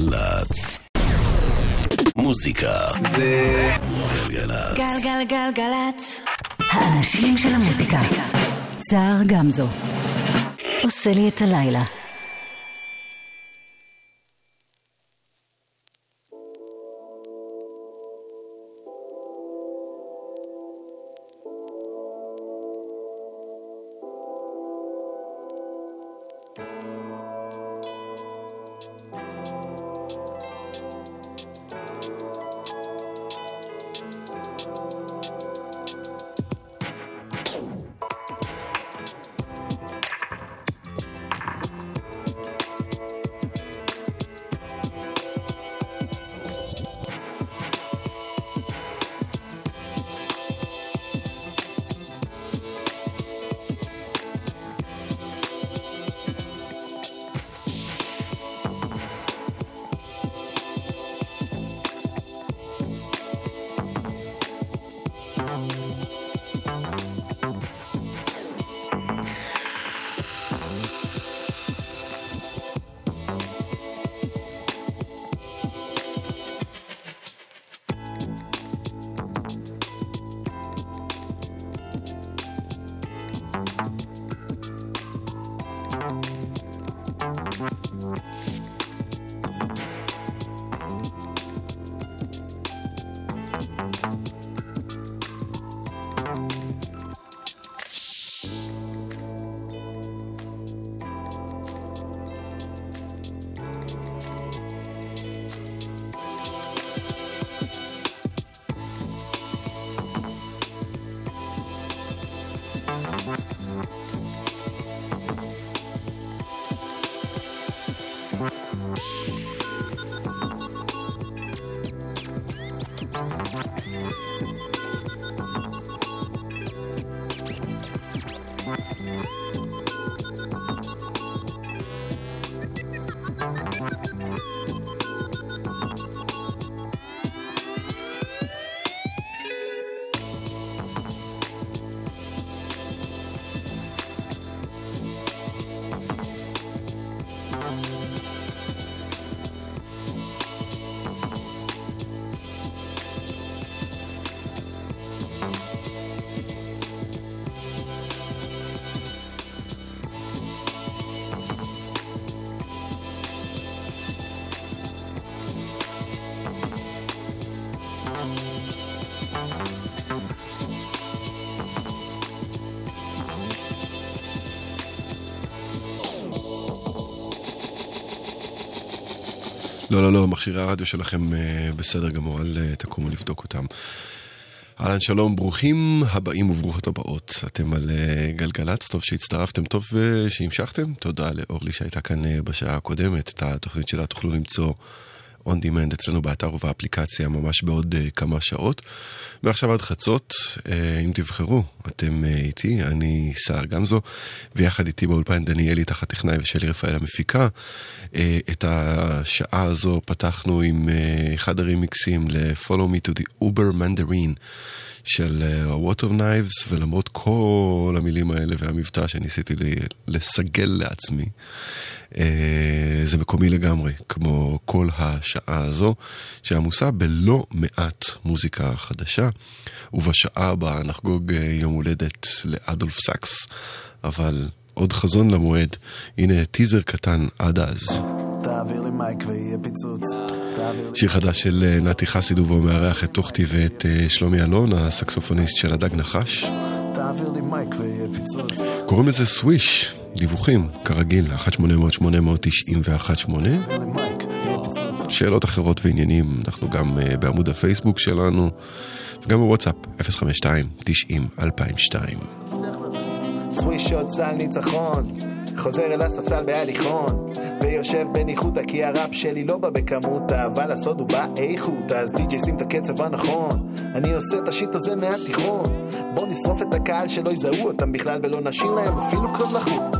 גלגלצ. מוזיקה זה גלגלצ. גלגלגלגלצ. האנשים של המוזיקה. סער גמזו. עושה לי את הלילה. לא, לא, מכשירי הרדיו שלכם אה, בסדר גמור, אל אה, תקומו לבדוק אותם. אהלן, שלום, ברוכים הבאים וברוכות הבאות. אתם על אה, גלגלצ, טוב שהצטרפתם, טוב שהמשכתם. תודה לאורלי שהייתה כאן בשעה הקודמת. את התוכנית שלה תוכלו למצוא on demand אצלנו באתר ובאפליקציה ממש בעוד uh, כמה שעות. ועכשיו עד חצות, uh, אם תבחרו, אתם uh, איתי, אני סער גמזו, ויחד איתי באולפן דניאלי תחת טכנאי ושלי רפאל המפיקה. אה, את השעה הזו פתחנו עם אה, אחד הרימיקסים ל-Follow me to the Uber Mandarin. של of Knives, ולמרות כל המילים האלה והמבטא שניסיתי לסגל לעצמי, זה מקומי לגמרי, כמו כל השעה הזו, שעמוסה בלא מעט מוזיקה חדשה, ובשעה הבאה נחגוג יום הולדת לאדולף סאקס, אבל עוד חזון למועד, הנה טיזר קטן עד אז. תעביר לי מייק ויהיה פיצוץ. שיר חדש של אה, נתי חסיד ובו מארח את תוכתי ואת אה, שלומי אלון, הסקסופוניסט של הדג נחש. תעביר לי מייק ויהיה פיצוץ. קוראים לזה סוויש, דיווחים, כרגיל, 1-800-890 ו-18. שאלות אחרות ועניינים, אנחנו גם uh, בעמוד הפייסבוק שלנו, וגם בוואטסאפ, 052-90-2002. סווישות סל ניצחון, חוזר אל הספסל בהליכון. ויושב בניחותא כי הראפ שלי לא בא בכמות. אבל הסוד הוא באיכות אז די.ג'יי שים את הקצב הנכון. אני עושה את השיט הזה מהתיכון. בוא נשרוף את הקהל שלא יזהו אותם בכלל ולא נשאיר להם אפילו קוד לחוט.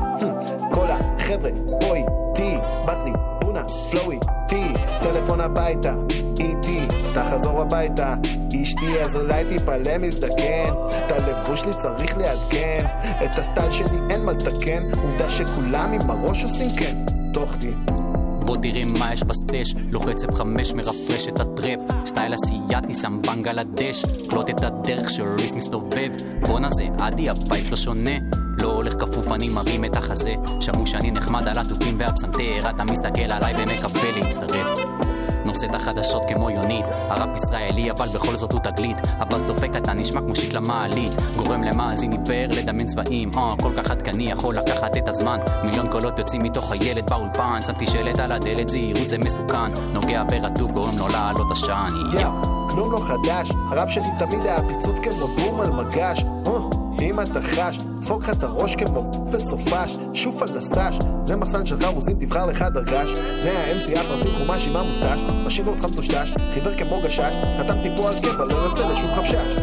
כל החבר'ה פה איתי בטרי בונה פלואי טי טלפון הביתה איתי תחזור הביתה. אשתי אז אולי תיפלא מזדקן את הלבוש שלי צריך לעדכן. את הסטייל שלי אין מה לתקן. עובדה שכולם עם הראש עושים כן. תוכתי בוא תראה מה יש בסטש. לוחץ F5 מרפרש את הטראפ סטייל אסייתי שם בנגלדש קלוט את הדרך שריס מסתובב. בואנה זה עדי הווייב שלו שונה. לא הולך כפוף, אני מרים את החזה. שמעו שאני נחמד על התופים והפסנתר, אתה מסתכל עליי ומקווה להצטרף. נושא את החדשות כמו יונית, הראפ ישראלי אבל בכל זאת הוא תגלית, הבאז דופק אתה נשמע כמו שיט למעלית, גורם למאזין עיוור לדמיין צבעים, אה, כל כך עדכני יכול לקחת את הזמן, מיליון קולות יוצאים מתוך הילד באולפן, שמתי שלט על הדלת, זהירות זה מסוכן, נוגע ברטוב גורם לו לעלות עשן, יאו. כלום לא חדש, הראפ שלי תמיד היה פיצוץ כמו בום על מגש, אה. אם אתה חש, דפוק לך את הראש כמו בסופש, שוף על הסטאש, זה מחסן של חרוזים, תבחר לך דרגש, זה ה-MC הפרפיל חומש עם המוסטש, משאיר אותך מטושטש, חיוור כמו גשש, חתמתי פה על קבע, לא יוצא לשום חפשש.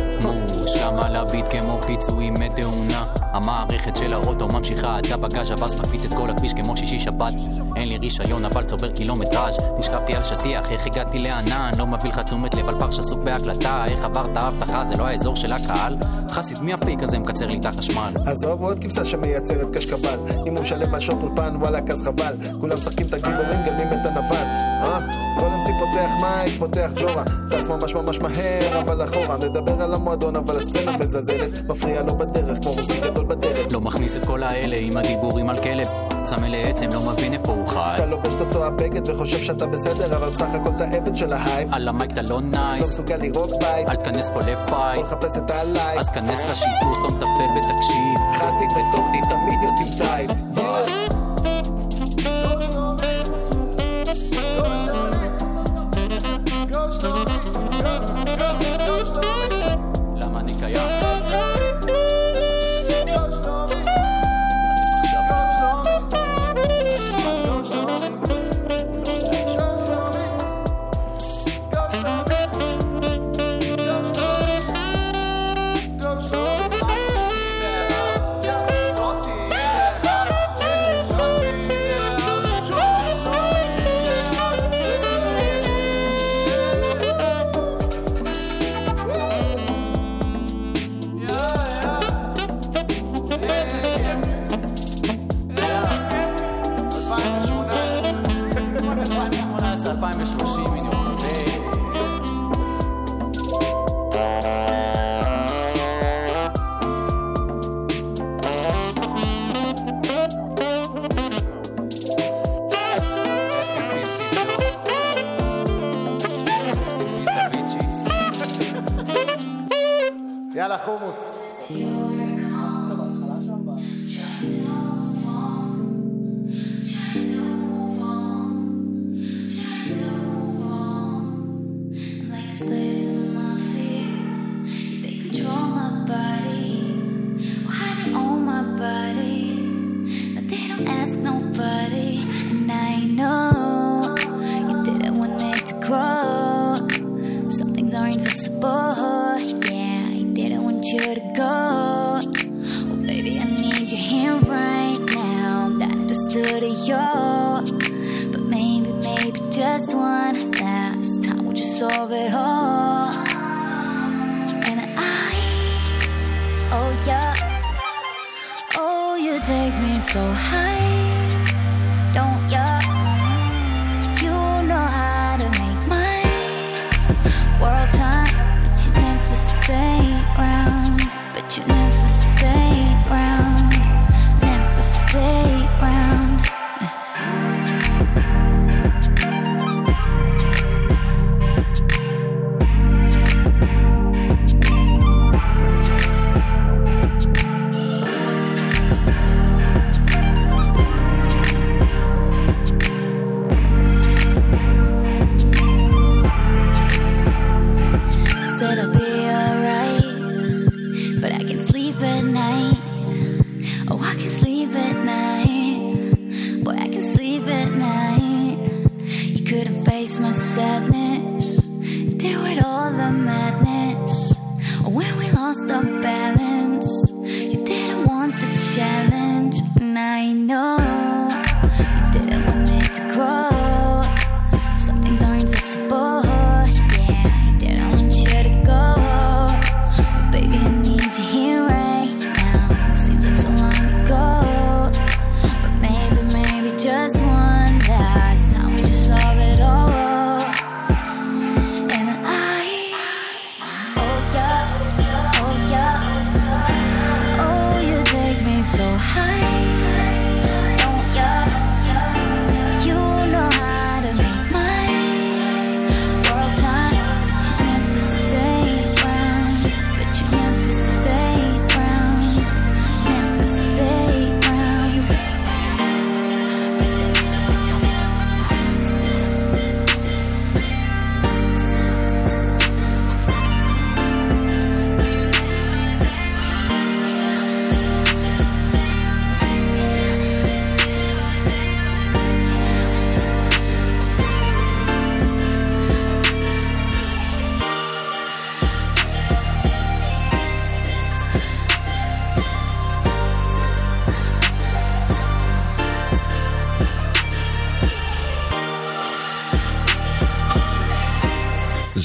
מושלם על הביט כמו פיצויים מתאונה המערכת של האוטו ממשיכה עד הבגאז' הבאס מקפיץ את כל הכביש כמו שישי שבת. אין לי רישיון אבל צובר קילומטראז' נשכבתי על שטיח איך הגעתי לענן? לא מביא לך תשומת לב על פרש עסוק בהקלטה. איך עברת הבטחה זה לא האזור של הקהל. חסיד מי הפיק הזה מקצר לי את החשמל? עזוב עוד כבשה שמייצרת קשקבל. אם הוא משלם על שעות אולפן וואלאק אז חבל. כולם משחקים את הגיבורים גלים את הנבל. אה? כל אמסי פותח מייק פותח ג'ורה. טס ממש ממש מהר אבל אחורה. מדבר על המועדון אבל הסצנה מזלזלת מפריע לו בדרך כמו רוסי גדול בדלת. לא מכניס את כל האלה עם הדיבורים על כלב. צמא לעצם לא מבין איפה הוא חי. אתה לובש את אותו הבגד וחושב שאתה בסדר אבל בסך הכל אתה עבד של ההייפ. על המייק אתה לא לא נייס מסוגל לירוק בית. אל תכנס פה יכול לפייט לחפש את הלייק. אז כנס לשיטור סתום את הפה ותקשיב. חסיד וטופטי תמיד יוצאים טייט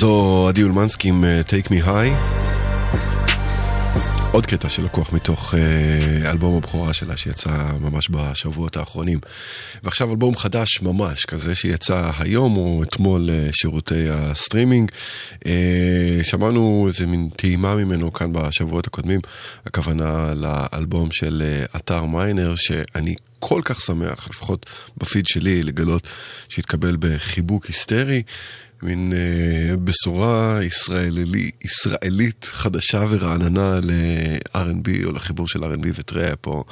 זו עדי אולמנסקי עם אה, Take Me High. עוד קטע שלקוח מתוך אה, אלבום הבכורה שלה שיצא ממש בשבועות האחרונים. ועכשיו אלבום חדש ממש, כזה שיצא היום או אתמול לשירותי אה, הסטרימינג. שמענו איזה מין טעימה ממנו כאן בשבועות הקודמים, הכוונה לאלבום של אתר מיינר, שאני כל כך שמח, לפחות בפיד שלי, לגלות שהתקבל בחיבוק היסטרי. מין אה, בשורה ישראלי, ישראלית חדשה ורעננה ל-R&B או לחיבור של R&B ותראה פה.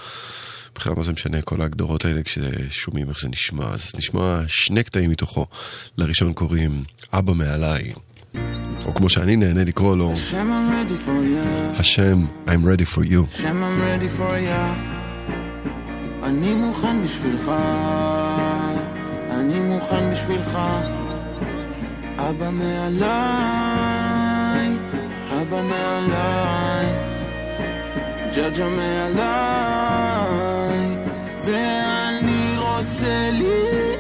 בכלל מה זה משנה כל ההגדרות האלה כששומעים איך זה נשמע. אז נשמע שני קטעים מתוכו. לראשון קוראים אבא מעליי. או כמו שאני נהנה לקרוא לו, השם I'm ready for you. השם I'm ready for you. אני מוכן בשבילך, אני מוכן בשבילך. אבא מעליי, אבא מעליי, ג'ג'ה מעליי, ואני רוצה לי,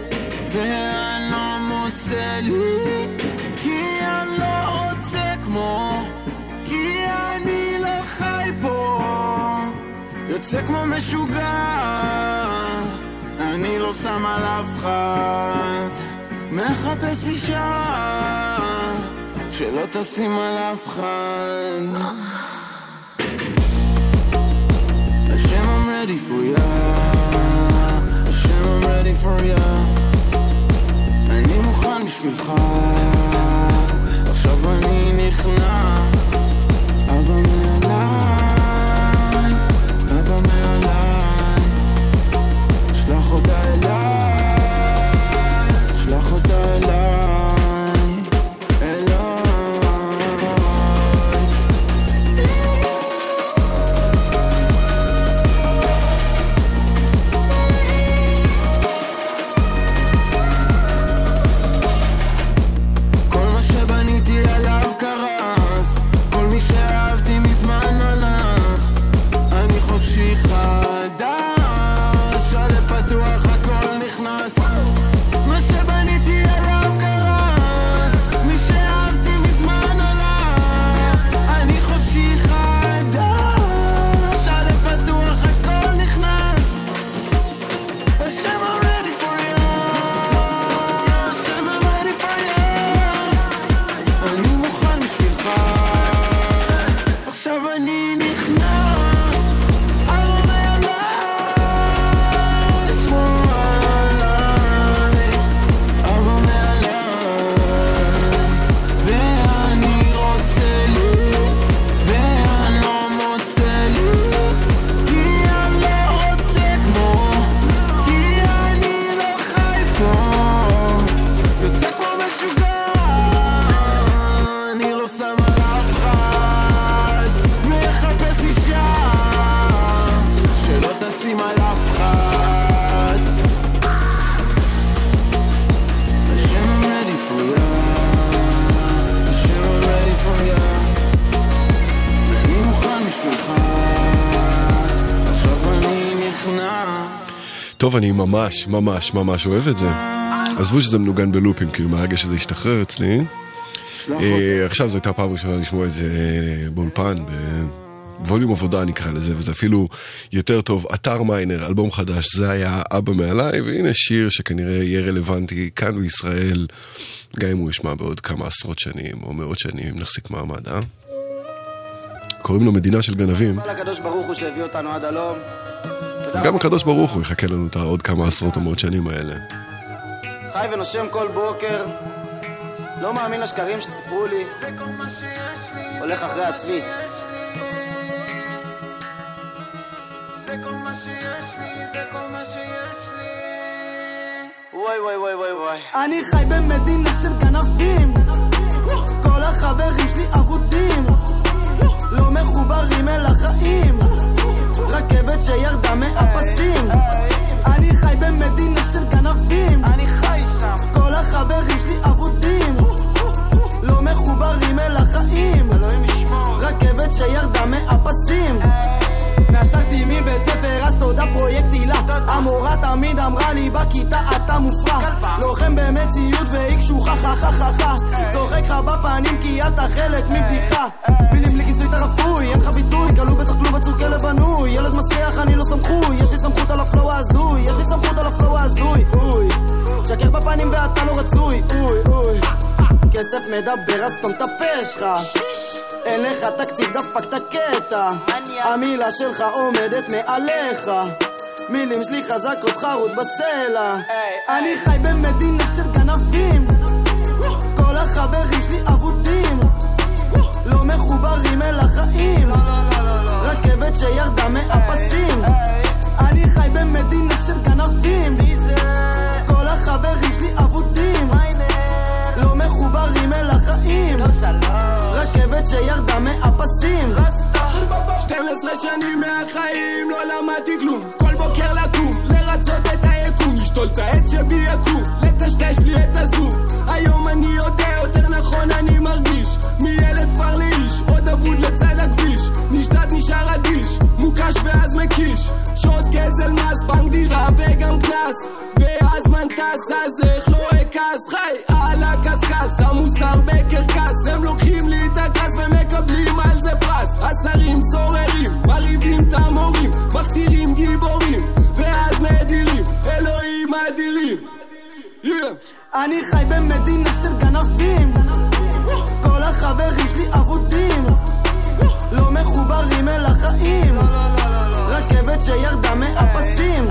ואני לא מוצא לי, כי אני לא רוצה כמו, כי אני לא חי פה, יוצא כמו משוגע, אני לא שם על אף אחד. מחפש אישה שלא תשים על אף אחד השם I'm ready for ya השם I'm ready for ya. אני מוכן בשבילך עכשיו אני נכנע אני ממש, ממש, ממש אוהב את זה. עזבו שזה מנוגן בלופים, כאילו מהרגע שזה השתחרר אצלי. אה, עכשיו זו הייתה פעם ראשונה לשמוע את זה אה, באולפן, בווליום עבודה נקרא לזה, וזה אפילו יותר טוב. אתר מיינר, אלבום חדש, זה היה אבא מעליי, והנה שיר שכנראה יהיה רלוונטי כאן בישראל, גם אם הוא ישמע בעוד כמה עשרות שנים או מאות שנים, נחזיק מעמד, אה? קוראים לו מדינה של גנבים. לקדוש ברוך הוא שהביא אותנו עד הלום. גם הקדוש ברוך הוא יחכה לנו את העוד כמה עשרות או מאות שנים האלה. חי ונושם כל בוקר, לא מאמין לשקרים שסיפרו לי, הולך אחרי עצמי. וואי וואי וואי וואי וואי. אני חי במדינה של גנבים. כל החברים שלי אבודים. לא מחוברים אל החיים רכבת שירדה מהפסים. אני חי במדינה של גנבים. אני חי שם. כל החברים שלי אבודים. לא מחוברים אל החיים. רכבת שירדה מהפסים נשקתי מבית ספר אז תודה פרויקט הילה. המורה תמיד אמרה לי בכיתה אתה מופרע. לוחם במציאות והיא קשוחה חה חה חה חה. צוחק לך בפנים כי אתה חלק מבדיחה. מילים בלי כיסוי אתה רפוי אין לך ביטוי. כלוא בתוך כלוב עצוב כלב בנוי. ילד מסריח אני לא סמכוי. יש לי סמכות על ה flow ההזוי. יש לי סמכות על ה flow ההזוי. אוי שקר בפנים ואתה לא רצוי. אוי אוי. כסף מדבר אז סתום את הפה שלך. אין לך תקציב דפקת קטע המילה שלך עומדת מעליך. מילים שלי חזקות חרוט בסלע. אני חי במדינה של גנבים. כל החברים שלי אבודים. לא מחוברים אל החיים. רכבת שירדה מהפסים. אני חי במדינה של גנבים. כל החברים שלי אבודים. לא מחוברים אל החיים. רכבת שירדה מהפסים. 12 שנים מהחיים לא למדתי כלום. כל בוקר לקום, לרצות את היקום. לשתול את העץ שבי יקום, לטשטש לי את הזום. היום אני יודע, יותר נכון אני מרגיש. מילד כבר לאיש, עוד אבוד לצד הכביש. נשדד נשאר אדיש, מוקש ואז מקיש. שעות גזל מס, בנק דירה וגם קנס. והזמן טס, אז איך הקשקש, המוסר בקרקס הם לוקחים לי את הכעס ומקבלים על זה פרס. השרים סוררים, מרעיבים את המורים מכתירים גיבורים ואז מדירים, אלוהים אדירים. אני חי במדינה של גנבים. כל החברים שלי אבודים. לא מחוברים אל החיים. רכבת שירדה מהפסים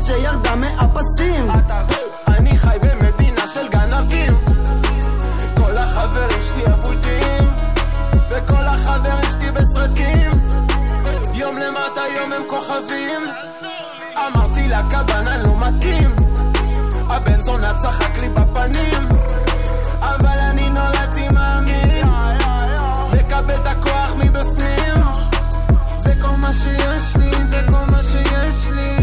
רכבת שירדה מהפסים. אני חי במדינה של גנבים. כל החברים שלי אבודים וכל החברים שלי בסרטים. יום למטה יום הם כוכבים. אמרתי לקבנה לא מתאים. הבן זונה צחק לי בפנים. אבל אני נולדתי מאמין. מקבל את הכוח מבפנים. זה כל מה שיש לי, זה כל מה שיש לי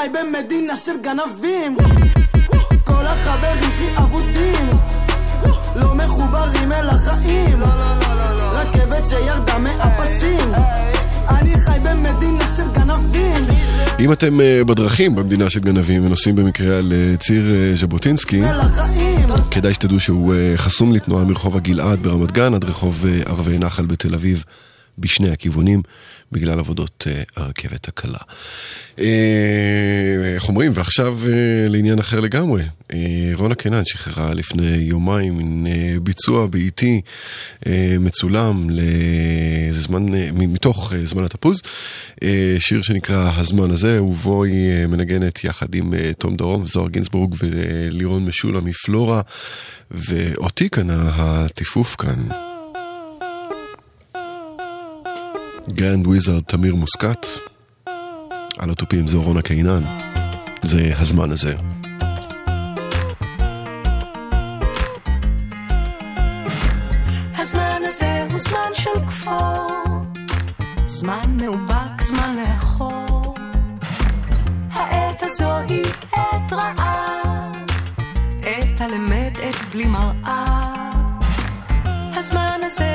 חי במדינה של גנבים? כל החברים שלי אבודים. לא מחוברים אל החיים. רכבת שירדה מהפסים. אני חי במדינה של גנבים. אם אתם אה, בדרכים במדינה של גנבים ונוסעים במקרה על אה, ציר אה, ז'בוטינסקי, כדאי שתדעו שהוא חסום לתנועה מרחוב הגלעד ברמת גן עד רחוב ערבי נחל בתל אביב בשני הכיוונים, בגלל עבודות אה, הרכבת הקלה. אה, איך אומרים, ועכשיו אה, לעניין אחר לגמרי. רונה קנן שחררה לפני יומיים ביצוע באיטי מצולם לזה זמן, אה, מתוך זמן התפוז, שיר שנקרא הזמן הזה, ובו היא מנגנת יחד עם תום דרום, זוהר גינזבורג ולירון משולה מפלורה, ואותי קנה הטיפוף כאן. Grand Wizard תמיר מוסקט, על התופים זה רונה קינן, זה הזמן הזה. זמן מאובק, זמן לאחור. העת הזו היא עת רעה, עת הלמד, עת בלי מראה. הזמן הזה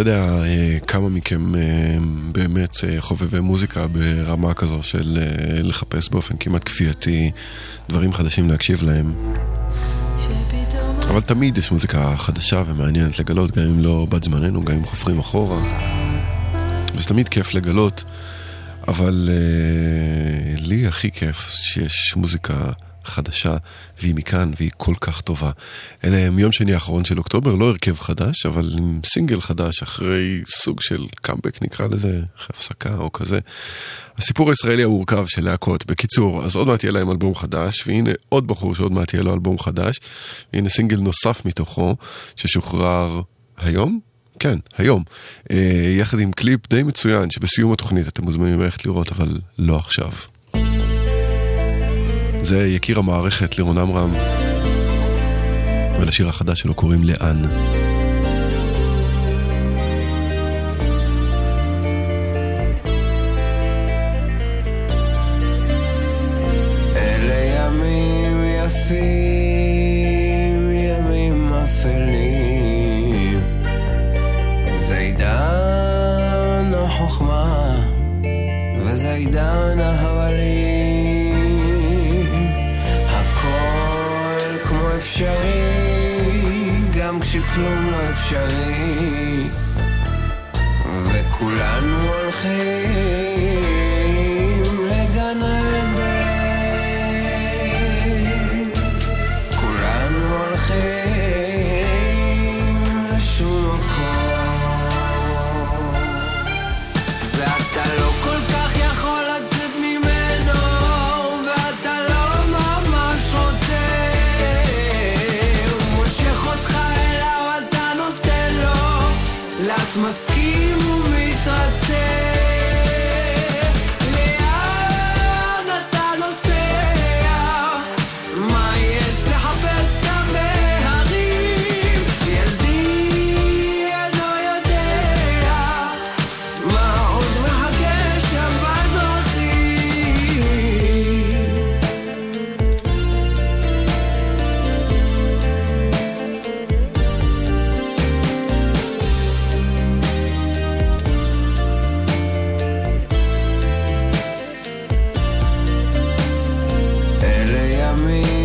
יודע אה, כמה מכם אה, באמת אה, חובבי מוזיקה ברמה כזו של אה, לחפש באופן כמעט כפייתי דברים חדשים להקשיב להם. אבל תמיד יש מוזיקה חדשה ומעניינת לגלות, גם אם לא בת זמננו, גם אם חופרים אחורה. וזה תמיד כיף לגלות, אבל אה, לי הכי כיף שיש מוזיקה חדשה, והיא מכאן, והיא כל כך טובה. אלה הם יום שני האחרון של אוקטובר, לא הרכב חדש, אבל עם סינגל חדש אחרי סוג של קאמבק נקרא לזה, אחרי הפסקה או כזה. הסיפור הישראלי המורכב של להקות. בקיצור, אז עוד מעט יהיה להם אלבום חדש, והנה עוד בחור שעוד מעט יהיה לו אלבום חדש, והנה סינגל נוסף מתוכו, ששוחרר היום? כן, היום. אה, יחד עם קליפ די מצוין, שבסיום התוכנית אתם מוזמנים ללכת לראות, אבל לא עכשיו. זה יקיר המערכת לירון עמרם, ולשיר החדש שלו קוראים לאן. גם כשכלום לא אפשרי. וכולנו הולכים אלה ימים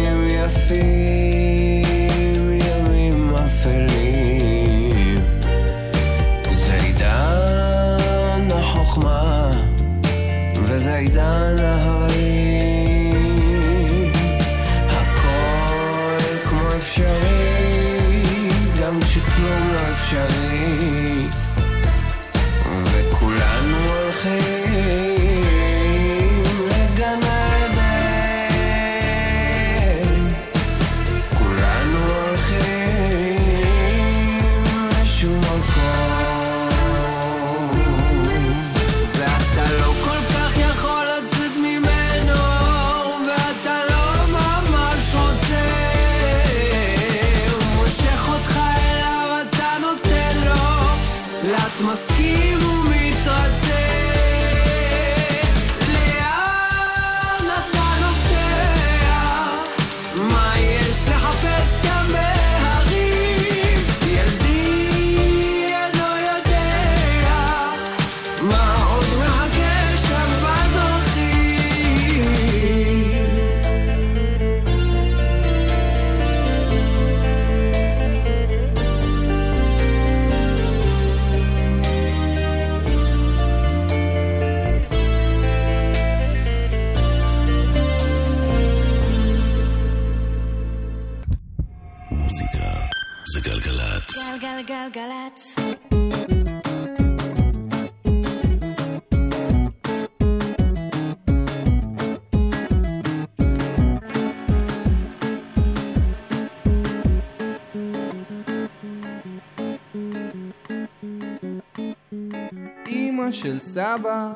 סבא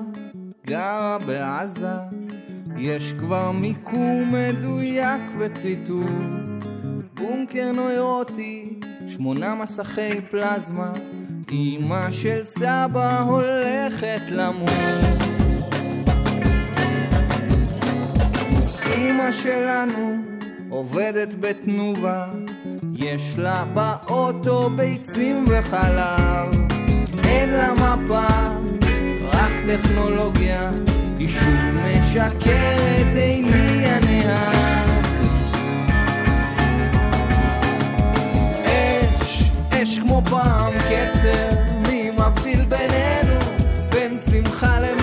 גרה בעזה, יש כבר מיקום מדויק וציטוט. בונקר נוירוטי, שמונה מסכי פלזמה, אמא של סבא הולכת למות. אמא שלנו עובדת בתנובה, יש לה באוטו ביצים וחלב. אין לה מפה, רק טכנולוגיה, היא שוב משקרת, איני הנהג. אש, אש כמו פעם קצר, מי מבדיל בינינו, בין שמחה למהומה?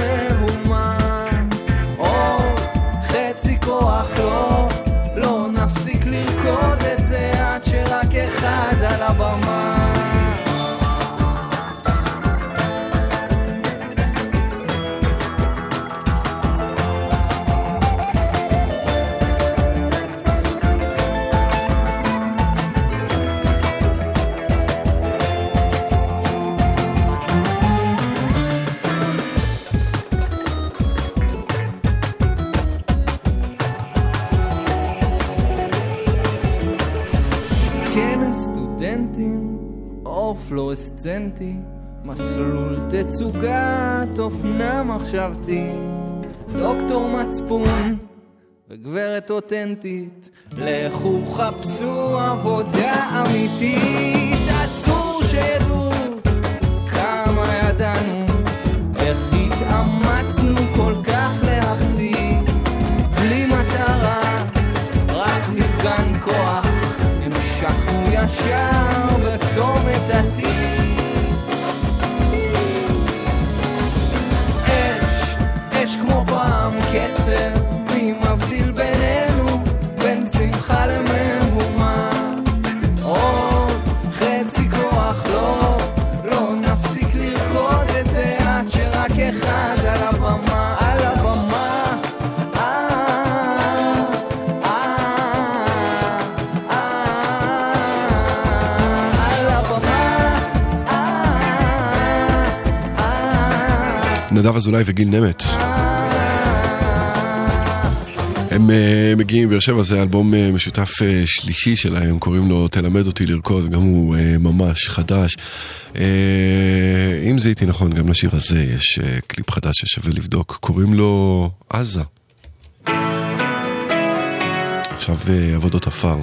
פלצנטי, מסלול תצוגת אופנה מחשבתית, דוקטור מצפון וגברת אותנטית, לכו חפשו עבודה אמיתית, אסור שידעו כמה ידענו, איך התאמצנו כל כך להחטיא, בלי מטרה, רק מפגן כוח, המשכנו ישר בצומת ה... נדב אזולאי וגיל נמט. הם אה, מגיעים מבאר שבע, זה אלבום אה, משותף אה, שלישי שלהם, קוראים לו תלמד אותי לרקוד, גם הוא ממש חדש. אם זה איתי נכון, גם לשיר הזה יש קליפ חדש ששווה לבדוק, קוראים לו עזה. עכשיו עבודות עפר.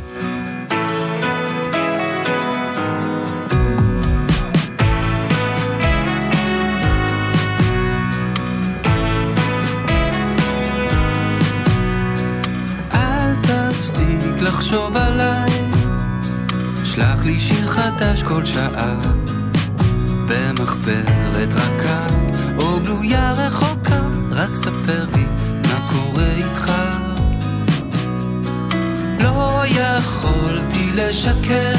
שיר חדש כל שעה, במחברת רכה, או גלויה רחוקה, רק ספר לי מה קורה איתך. לא יכולתי לשקר,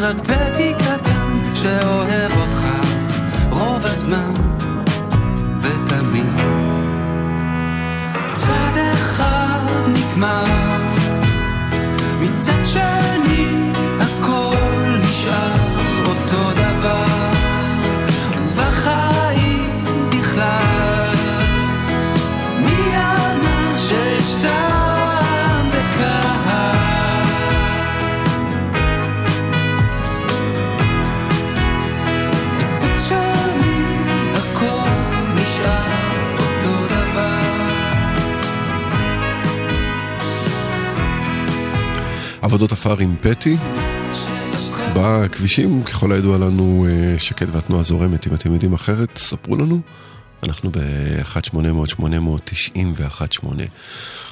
רק פתי קטן שאוהב אותך רוב הזמן ותמיד. צד אחד נגמר, עבודות עפר עם פטי. בכבישים, ככל הידוע לנו, אה, שקט והתנועה זורמת. אם אתם יודעים אחרת, ספרו לנו. אנחנו ב-1-800-890-1-8.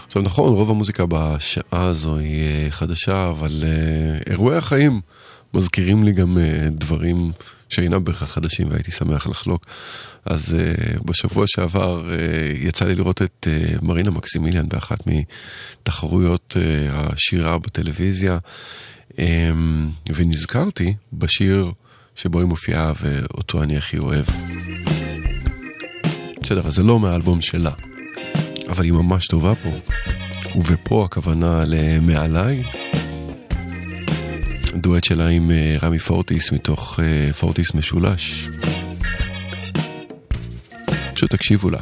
עכשיו נכון, רוב המוזיקה בשעה הזו היא אה, חדשה, אבל אה, אירועי החיים מזכירים לי גם אה, דברים שאינם בהכרח חדשים והייתי שמח לחלוק. אז uh, בשבוע שעבר uh, יצא לי לראות את uh, מרינה מקסימיליאן באחת מתחרויות uh, השירה בטלוויזיה, um, ונזכרתי בשיר שבו היא מופיעה ואותו אני הכי אוהב. בסדר, זה לא מהאלבום שלה, אבל היא ממש טובה פה. ובפה הכוונה למעליי. דואט שלה עם רמי פורטיס מתוך פורטיס משולש. פשוט תקשיבו לה.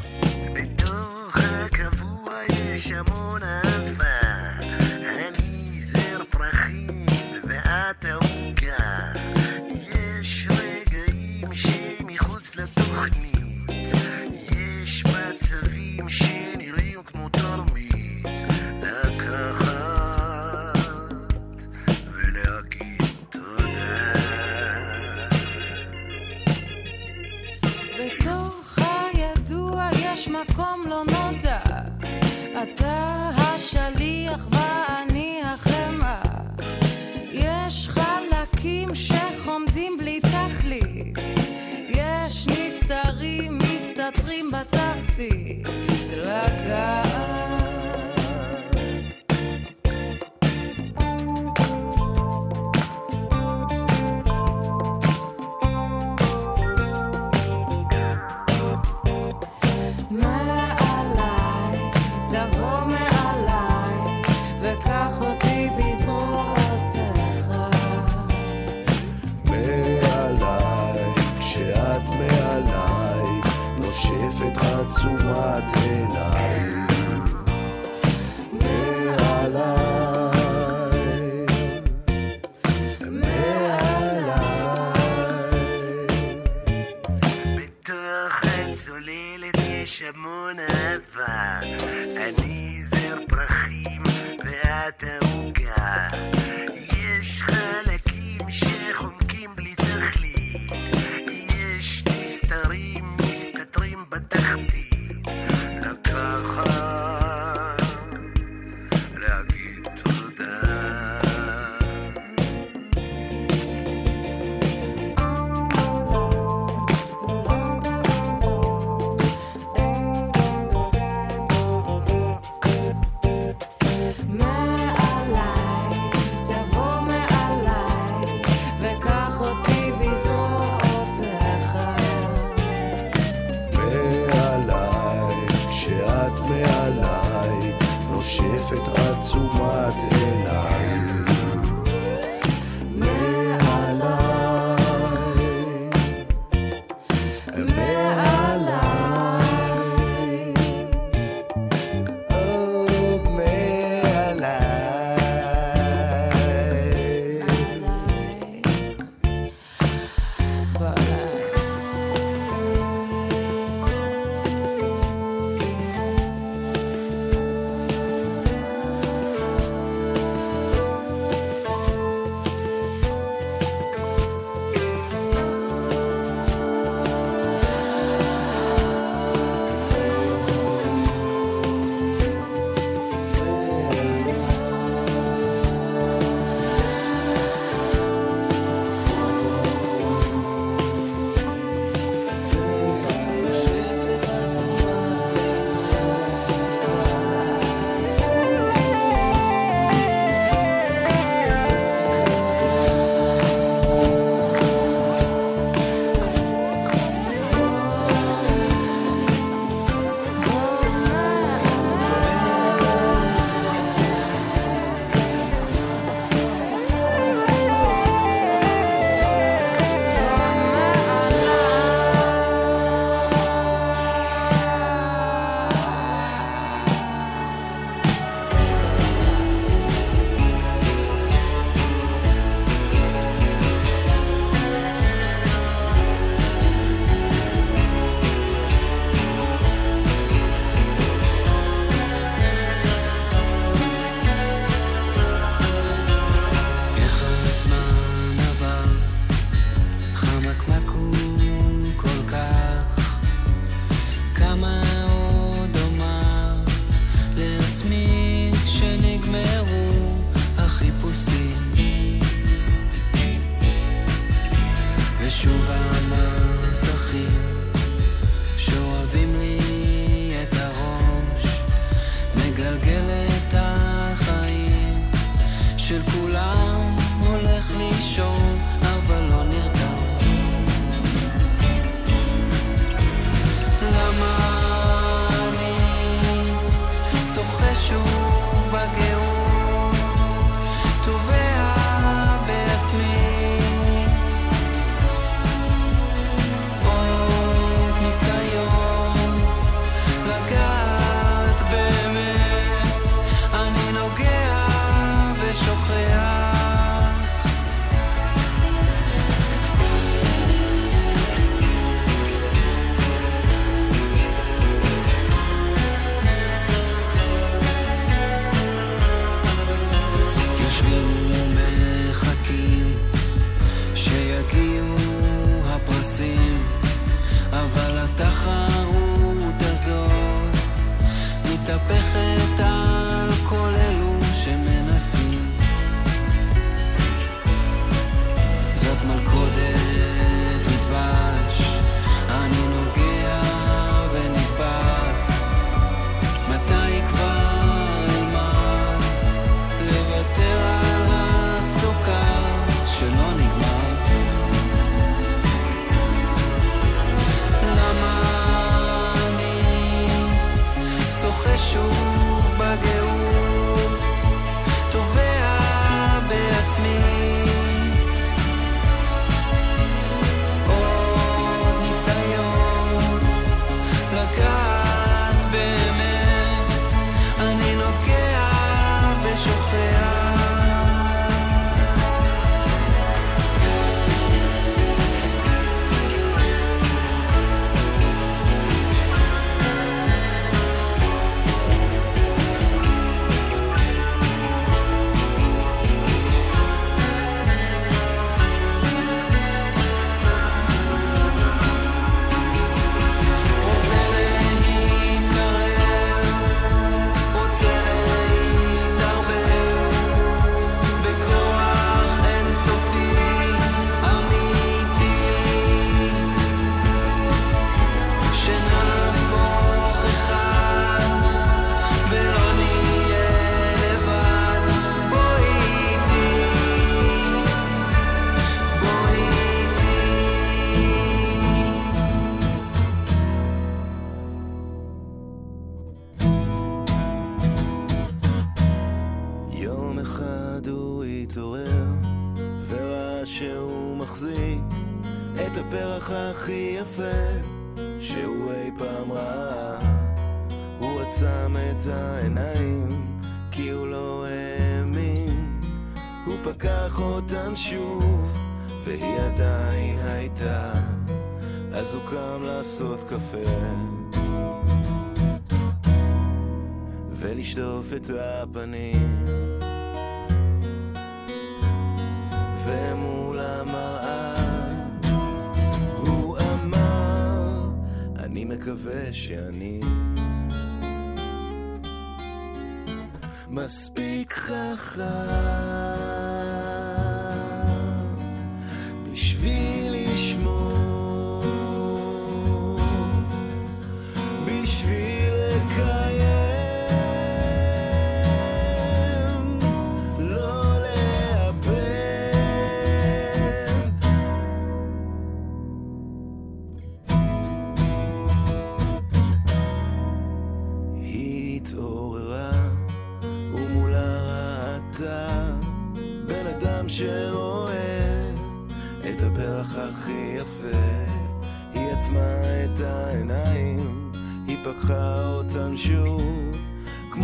so much.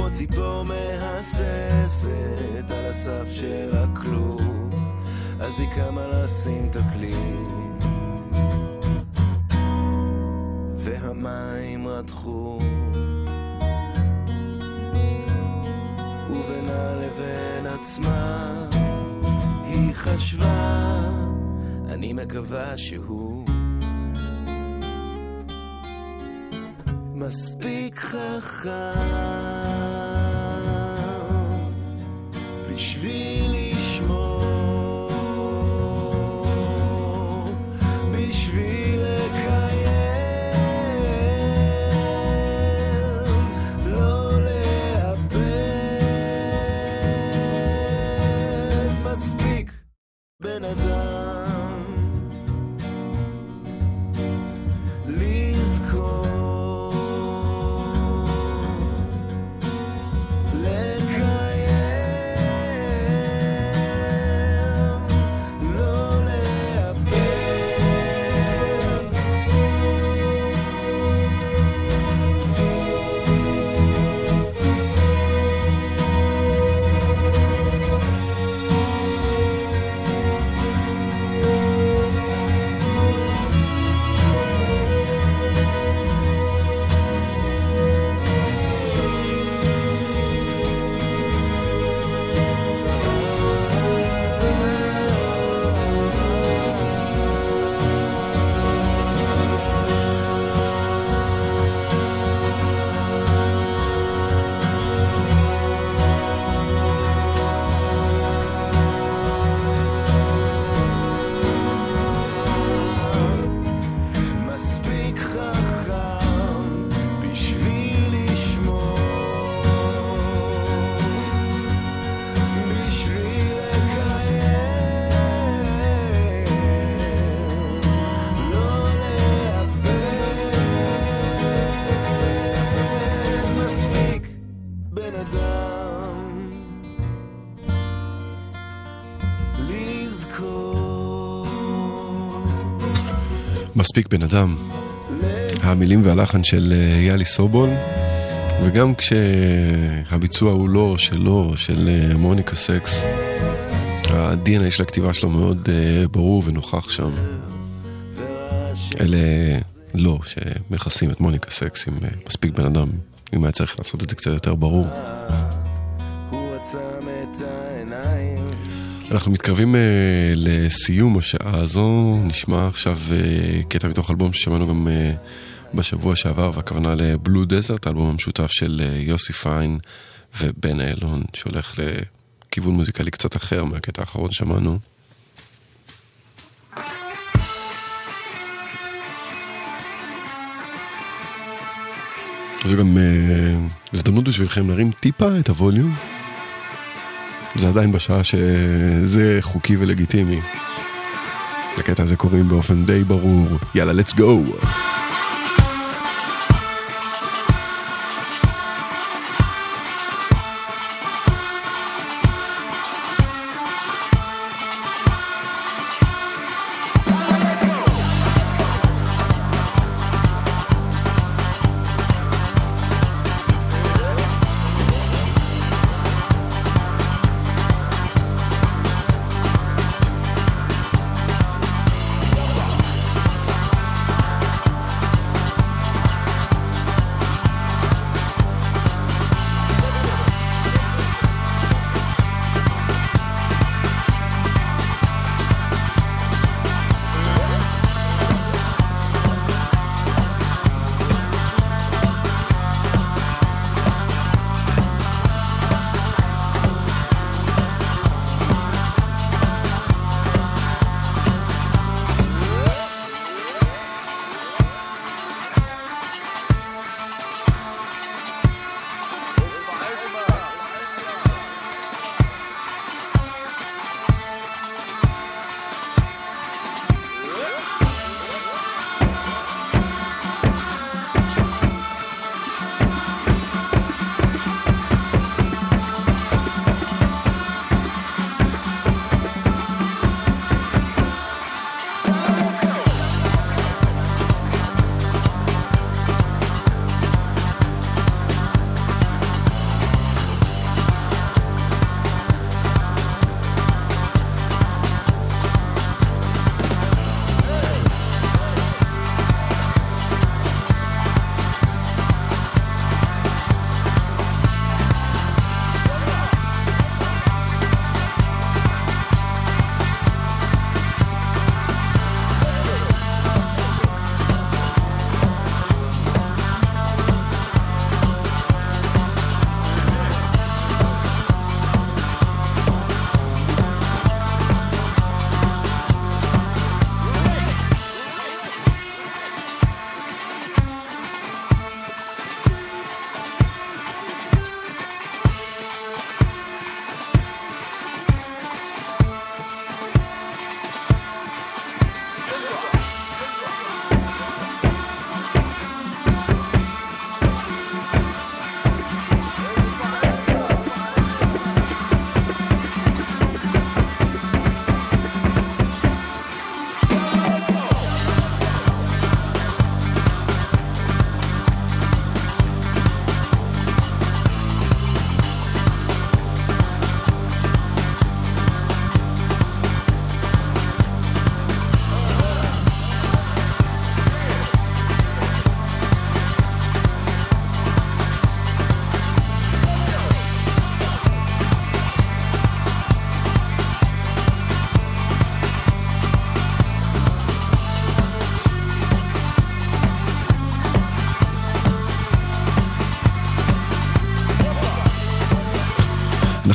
כמו ציפור מהססת על הסף של הכלוב אז היא קמה לשים תקליט והמים רתחו ובינה לבין עצמה היא חשבה אני מקווה שהוא מספיק חכם. בשביל מספיק בן אדם. המילים והלחן של אה, יאלי סובול, וגם כשהביצוע הוא לא שלו, של אה, מוניקה סקס, ה-DNA של הכתיבה שלו מאוד אה, ברור ונוכח שם. אלה לא שמכסים את מוניקה סקס עם מספיק בן אדם, אם היה צריך לעשות את זה קצת יותר ברור. אנחנו מתקרבים uh, לסיום השעה הזו, נשמע עכשיו uh, קטע מתוך אלבום ששמענו גם uh, בשבוע שעבר, והכוונה לבלו דזרט, האלבום המשותף של uh, יוסי פיין ובן אילון, שהולך לכיוון מוזיקלי קצת אחר מהקטע האחרון שמענו. זו גם uh, הזדמנות בשבילכם להרים טיפה את הווליום. זה עדיין בשעה שזה חוקי ולגיטימי. לקטע הזה קוראים באופן די ברור, יאללה, let's go!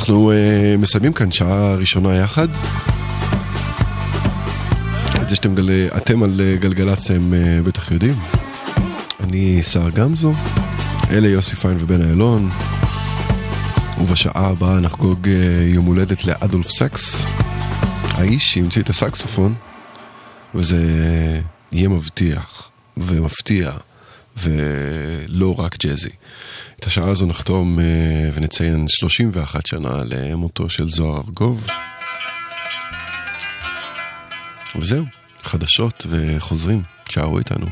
אנחנו uh, מסיימים כאן שעה ראשונה יחד. את זה שאתם גל... אתם על אה, גלגלצ אתם uh, בטח יודעים. אני שר גמזו, אלה יוסי פיין ובן איילון. ובשעה הבאה נחגוג uh, יום הולדת לאדולף סקס, האיש שהמציא את הסקסופון, וזה יהיה מבטיח ומפתיע ולא רק ג'אזי. את השעה הזו נחתום uh, ונציין 31 שנה למותו של זוהר ארגוב. וזהו, חדשות וחוזרים, תשארו איתנו.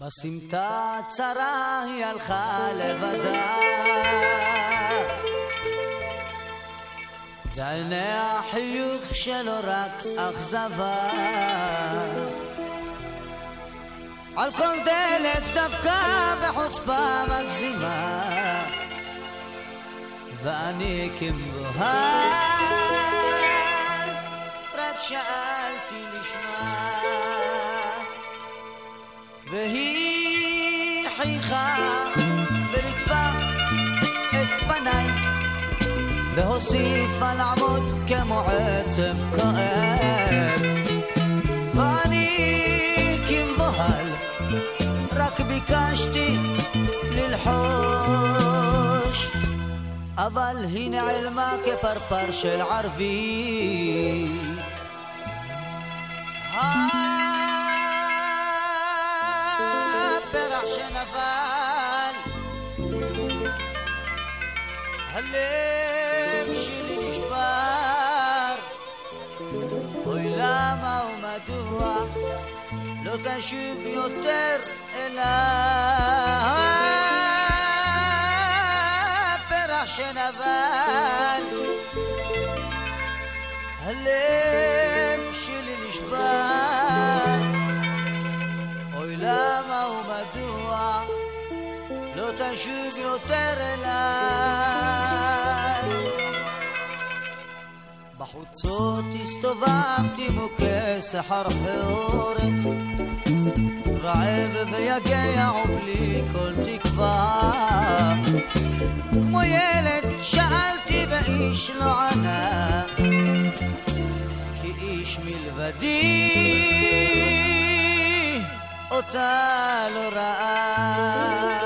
בסמטה הצרה היא הלכה לבדה ועיניה חיוך שלו רק אכזבה. על כל דלת דווקא בחוצפה מגזימה. ואני כמבוהל רק שאלתי לשמה. והיא והוסיפה לעמוד כמו עצב כואב ואני כמבוהל רק ביקשתי ללחוש אבל היא נעלמה כפרפר של ערבי. הפרח שנפל הלב תשוב יותר אליי. הפרח שנפל הלב שלי נשבר. אוי למה ומדוע לא תשוב יותר אליי? בחוצות הסתובבתי מוכה סחרחורת רעב ויגע ובלי כל תקווה. כמו ילד שאלתי ואיש לא ענה כי איש מלבדי אותה לא ראה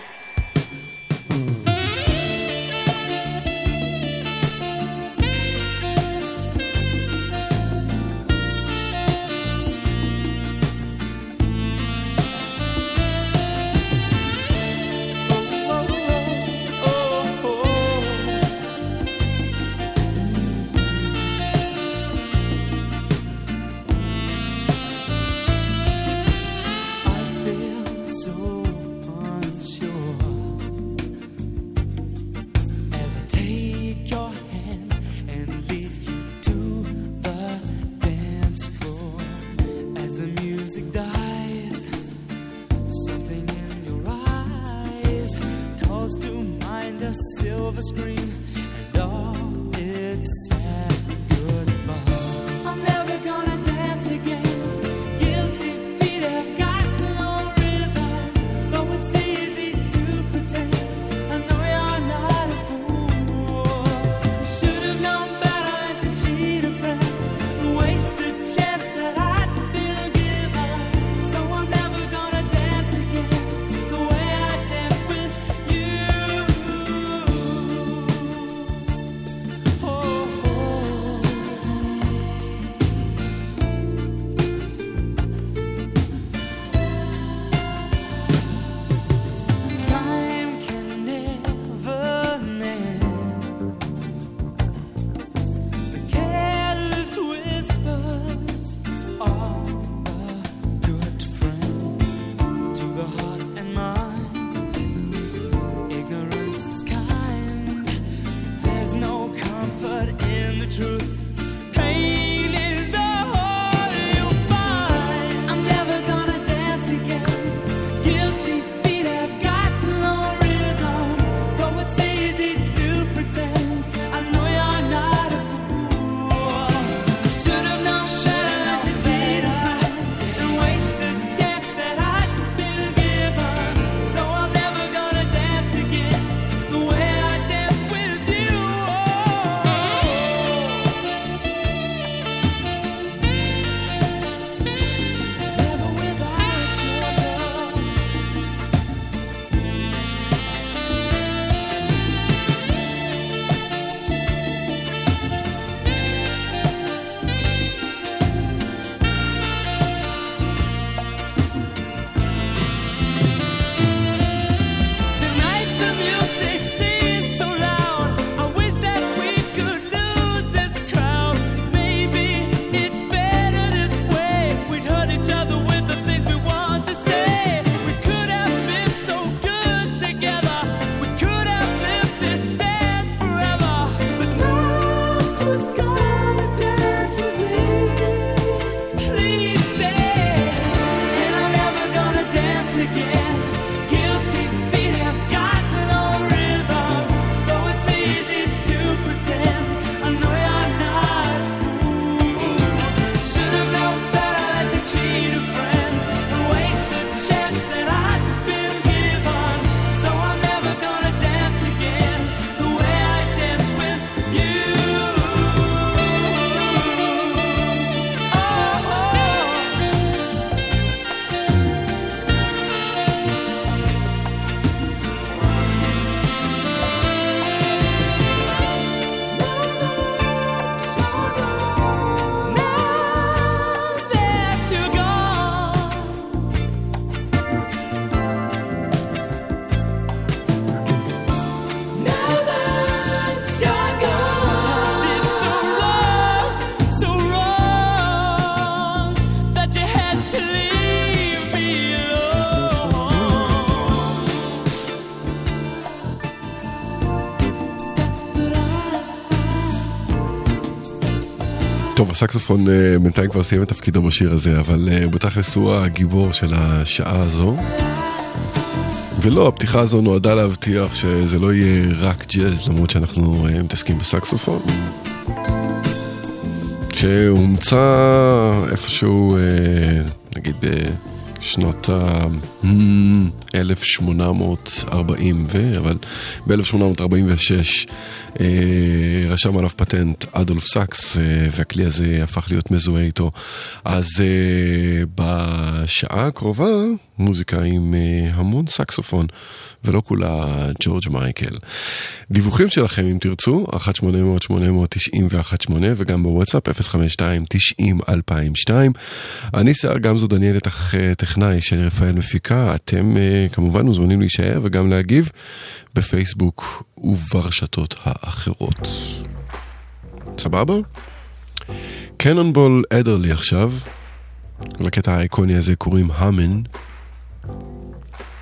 הסקסופון אה, בינתיים כבר סיים את תפקידו בשיר הזה, אבל אה, בתכלס הוא הגיבור של השעה הזו. ולא, הפתיחה הזו נועדה להבטיח שזה לא יהיה רק ג'אז, למרות שאנחנו אה, מתעסקים בסקסופון. שהומצא איפשהו, נגיד בשנות ה-1840 ו... אבל ב-1846 אה, רשם עליו פטנט אדולף סאקס, אה, והכלי הזה הפך להיות מזוהה איתו. אז אה, בשעה הקרובה, מוזיקה עם המון סקסופון. ולא כולה ג'ורג' מייקל. דיווחים שלכם אם תרצו, 1-800-890-118 וגם בוואטסאפ 052-90-2002. אני שיער גמזו דניאל טכנאי של רפאל מפיקה, אתם אה, כמובן מוזמנים להישאר וגם להגיב בפייסבוק וברשתות האחרות. סבבה? קנונבול אדרלי עכשיו, לקטע האיקוני הזה קוראים האמן.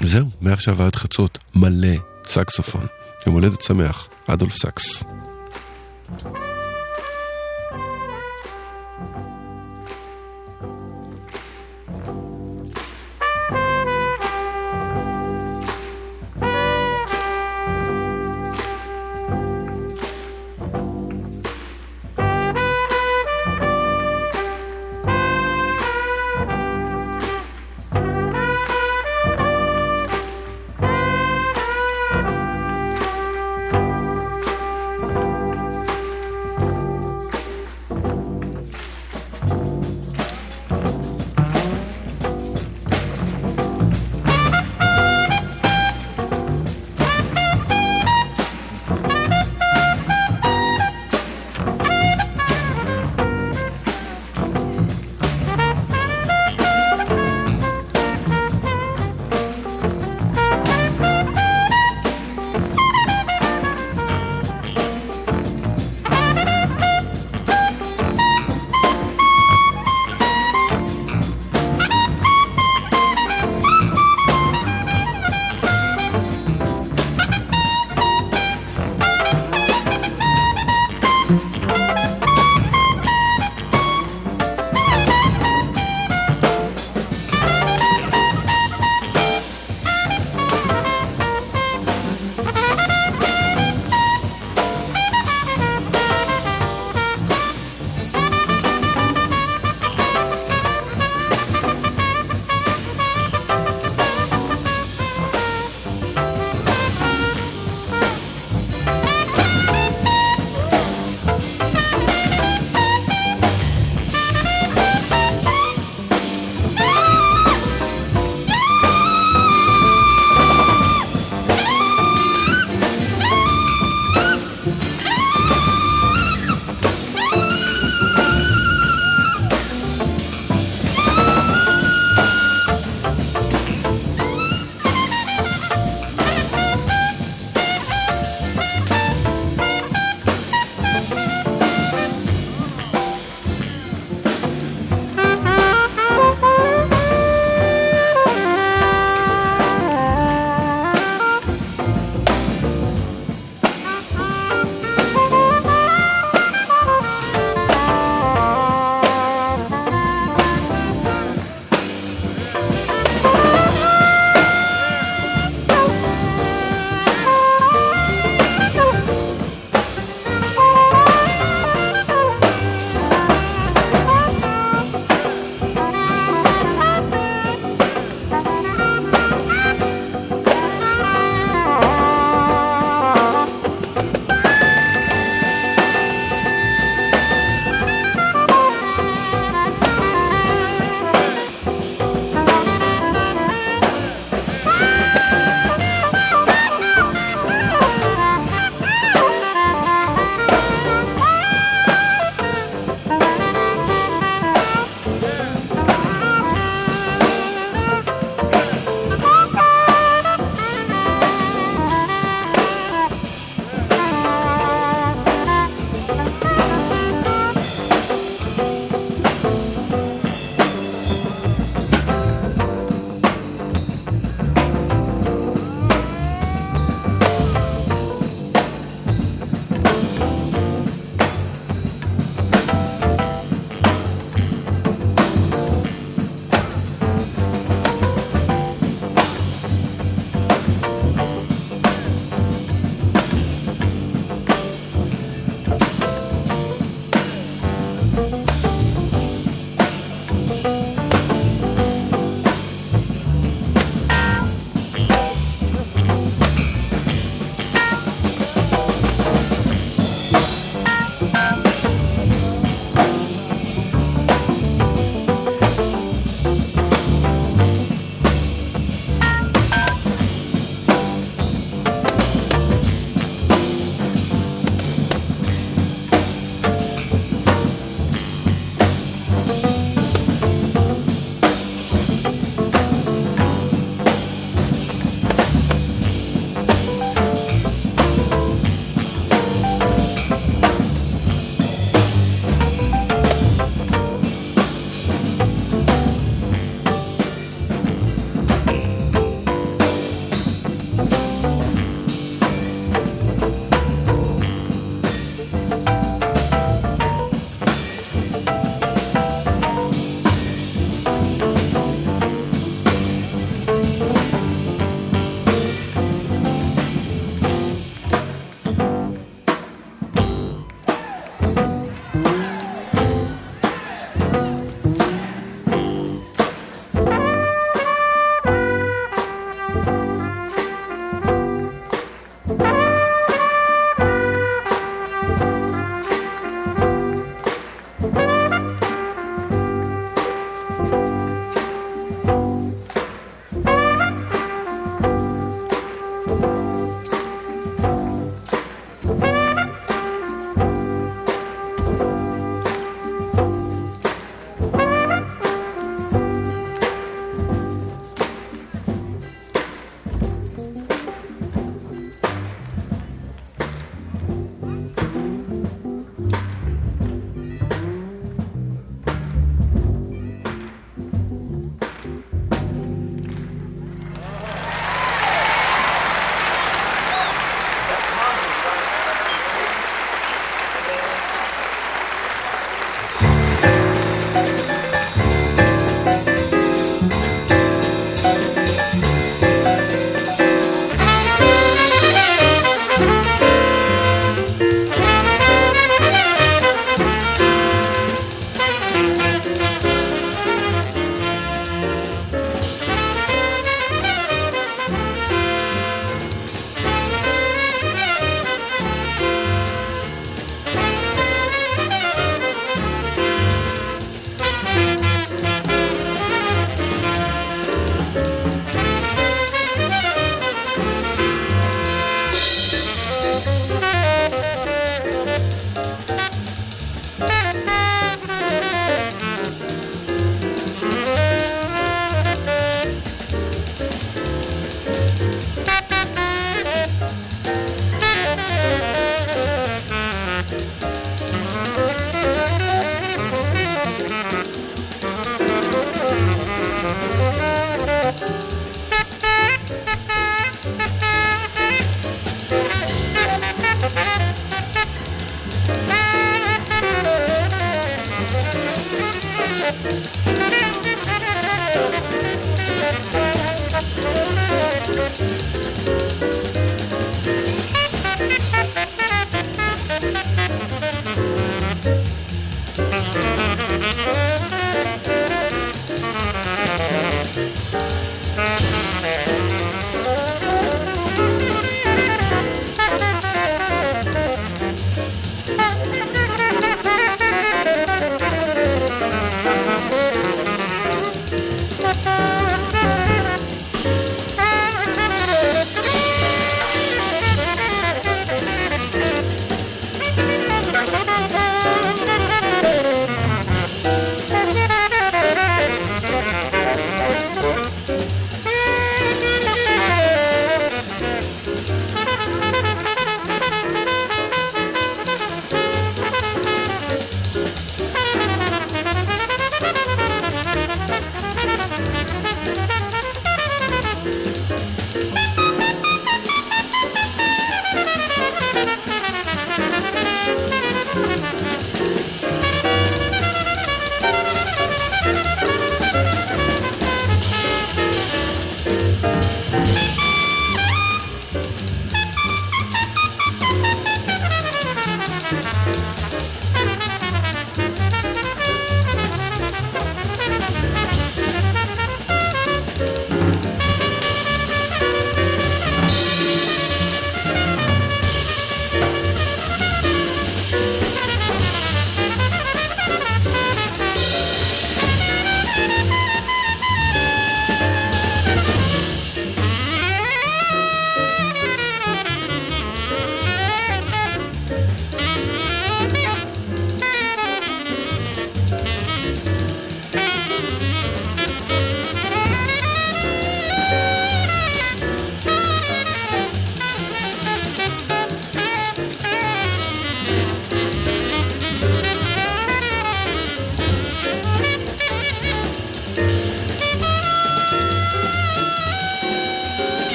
וזהו, מעכשיו ועד חצות, מלא סקסופון. יום הולדת שמח, אדולף סקס.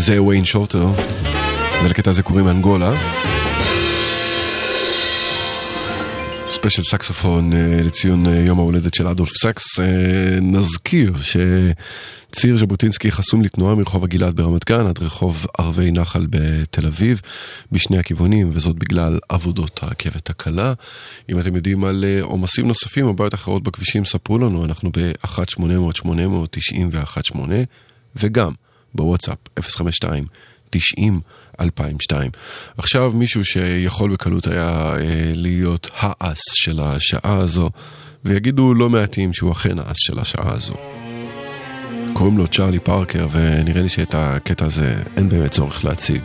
זה ויין שורטר, ולקטע הזה קוראים אנגולה. ספיישל סקסופון אה, לציון אה, יום ההולדת של אדולף סקס. אה, נזכיר שציר ז'בוטינסקי חסום לתנועה מרחוב הגלעד ברמת גן עד רחוב ערבי נחל בתל אביב, בשני הכיוונים, וזאת בגלל עבודות הרכבת הקלה. אם אתם יודעים על עומסים נוספים או בעיות אחרות בכבישים, ספרו לנו, אנחנו ב-1-800-891-8, וגם בוואטסאפ 052 90 2002. עכשיו מישהו שיכול בקלות היה אה, להיות האס של השעה הזו, ויגידו לא מעטים שהוא אכן האס של השעה הזו. קוראים לו צ'ארלי פארקר, ונראה לי שאת הקטע הזה אין באמת צורך להציג.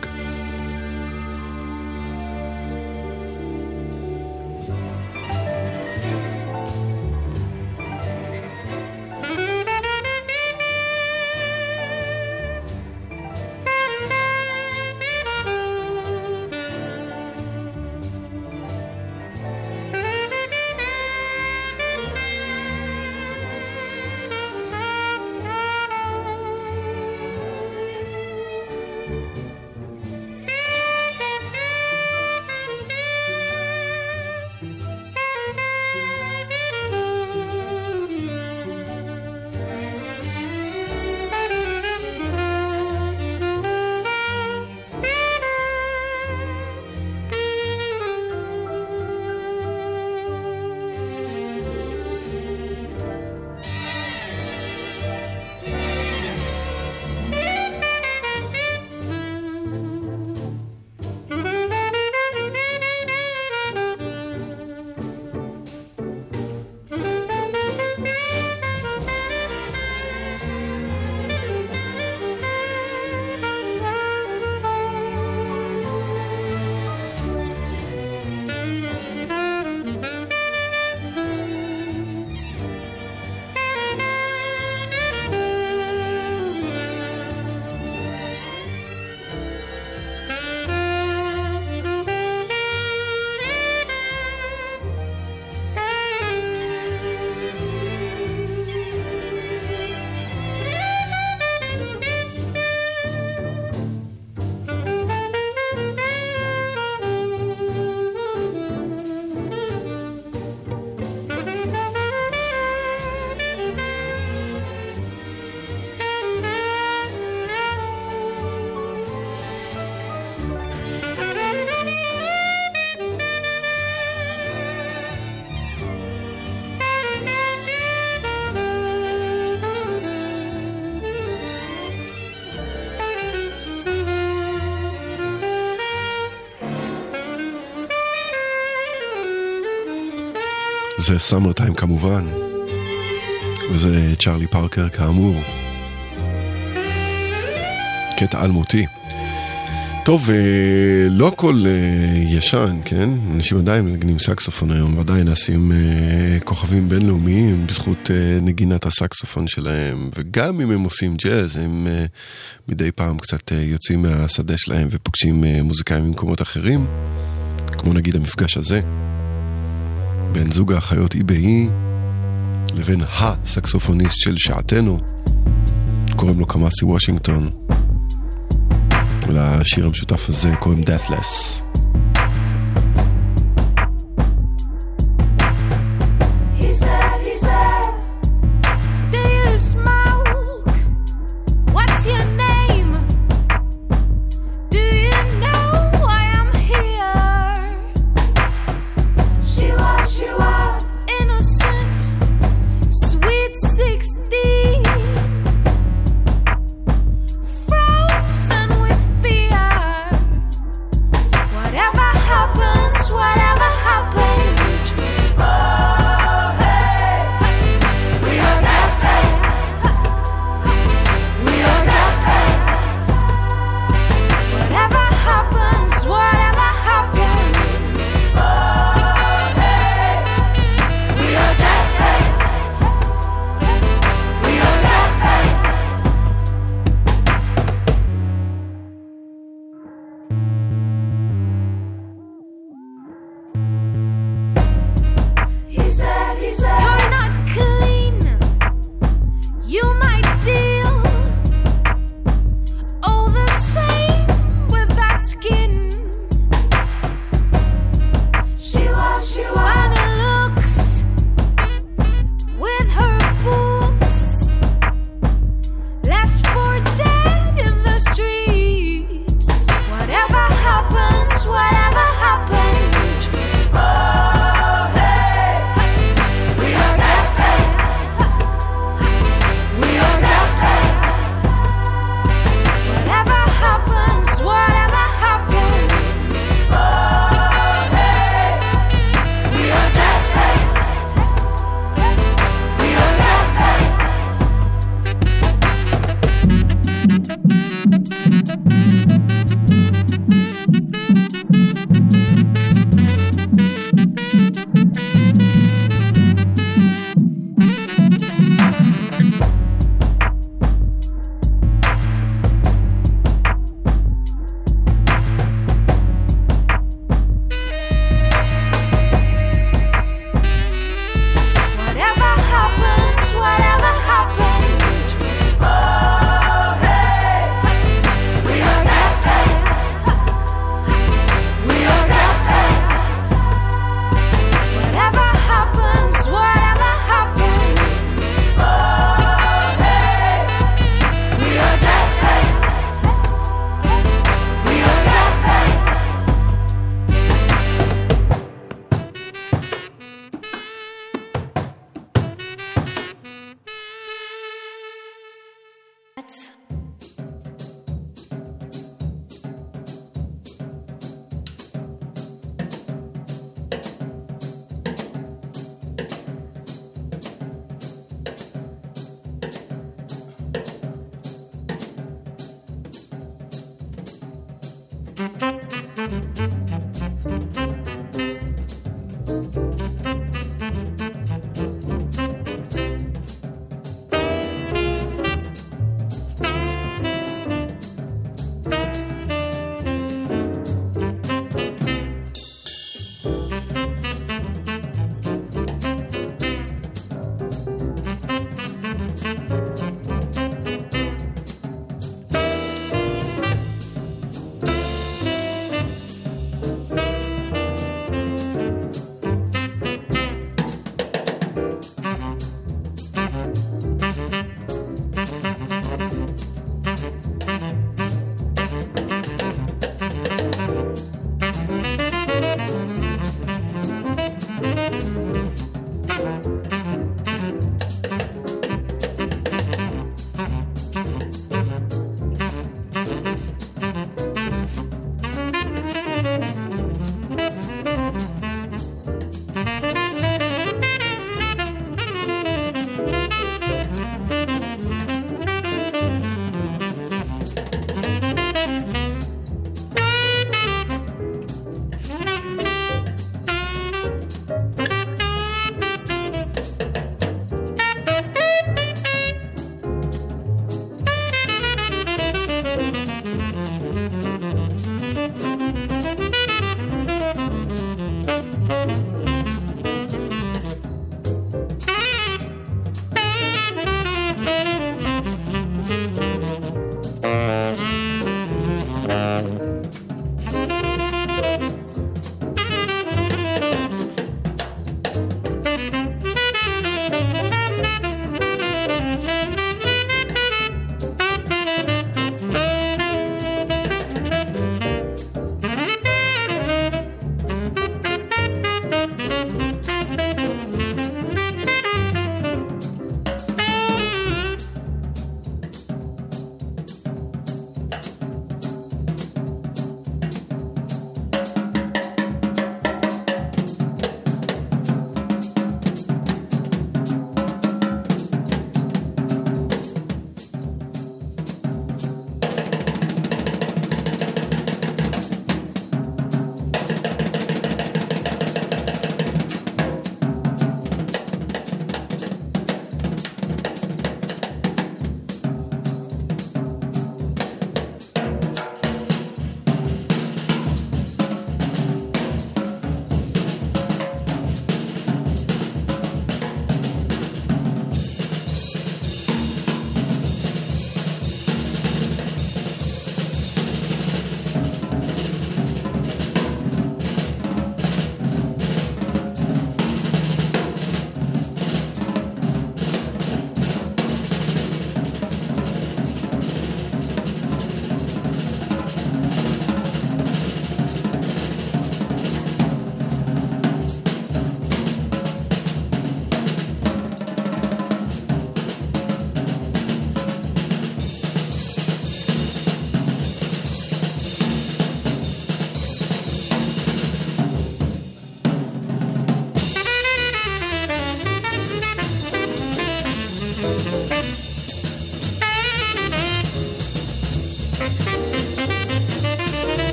זה סאמר טיים כמובן, וזה צ'ארלי פארקר כאמור. קטע אלמותי. טוב, אה, לא הכל אה, ישן, כן? אנשים עדיין מנגנים סקסופון היום, ועדיין נעשים אה, כוכבים בינלאומיים בזכות נגינת הסקסופון שלהם, וגם אם הם עושים ג'אז, הם מדי פעם קצת יוצאים מהשדה שלהם ופוגשים מוזיקאים ממקומות אחרים, כמו נגיד המפגש הזה, בין זוג האחיות אי באי לבין הסקסופוניסט של שעתנו, קוראים לו קמאסי וושינגטון. ולשיר המשותף הזה קוראים Deathless.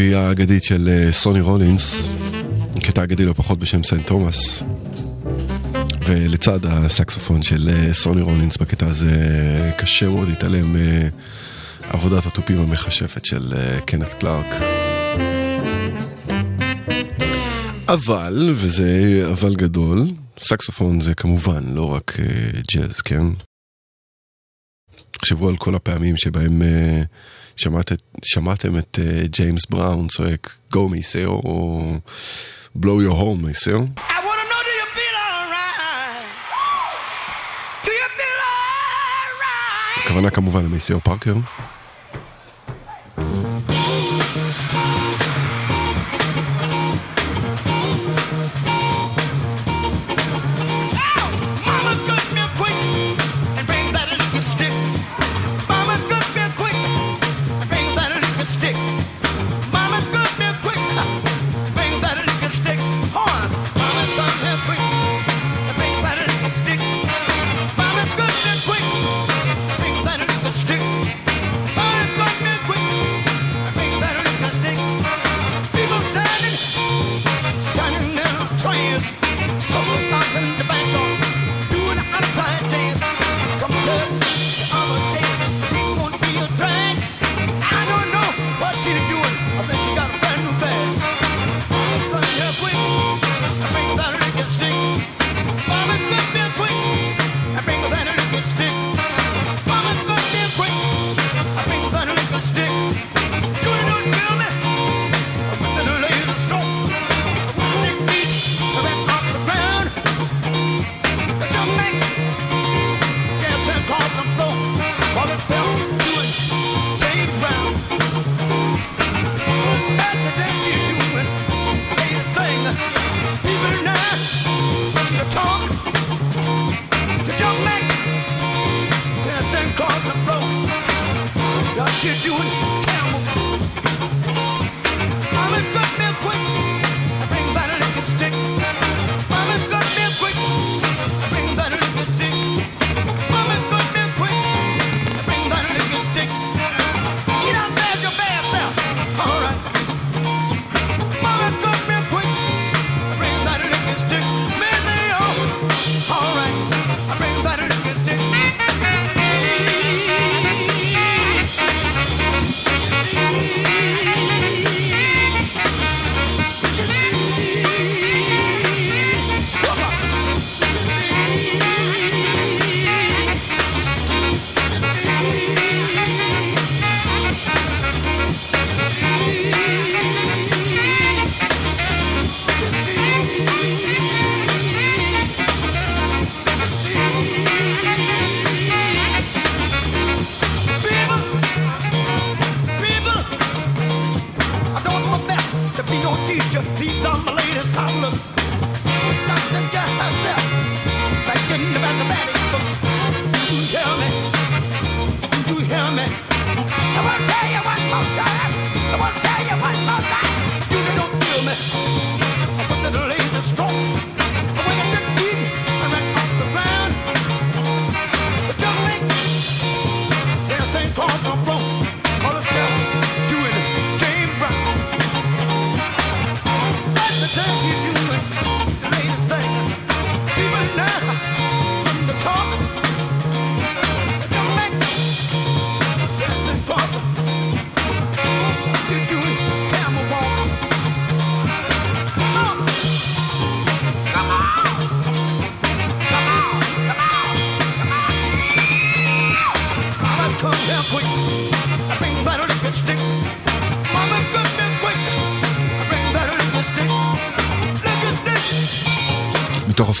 הרביעייה האגדית של אה, סוני רולינס, קטע אגדי לא פחות בשם סנט תומאס. ולצד הסקסופון של אה, סוני רולינס בקטע הזה קשה מאוד להתעלם מעבודת התופים המכשפת של אה, קנת קלארק. אבל, וזה אבל גדול, סקסופון זה כמובן לא רק אה, ג'אז, כן? תחשבו על כל הפעמים שבהם אה, שמעת, שמעתם את אה, ג'יימס בראון צועק Go מייסר או Blow your home מייסר. הכוונה כמובן למייסר פארקר.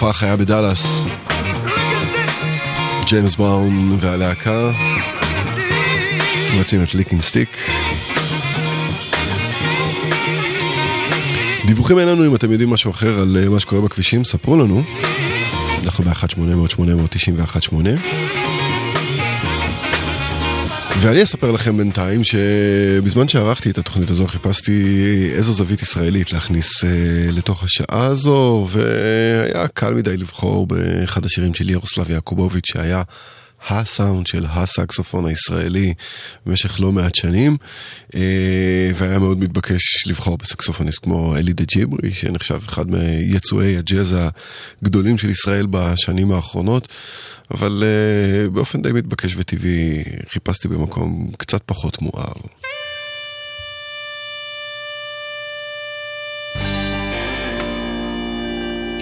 Stick. מתוך הופעה חיה בדאלאס. ג'יימס בראון והלהקה מבצעים את Licking Stick. דיווחים אין לנו אם אתם יודעים משהו אחר על אה, מה שקורה בכבישים, ספרו לנו. אנחנו ב-1-800-891-8. ואני אספר לכם בינתיים שבזמן שערכתי את התוכנית הזו חיפשתי איזו זווית ישראלית להכניס אה, לתוך השעה הזו והיה קל מדי לבחור באחד השירים של ירוסלב יעקובוביץ' שהיה הסאונד של הסקסופון הישראלי במשך לא מעט שנים אה, והיה מאוד מתבקש לבחור בסקסופוניסט כמו אלי דה ג'יברי שנחשב אחד מיצואי הג'אז הגדולים של ישראל בשנים האחרונות אבל uh, באופן די מתבקש וטבעי חיפשתי במקום קצת פחות מואר.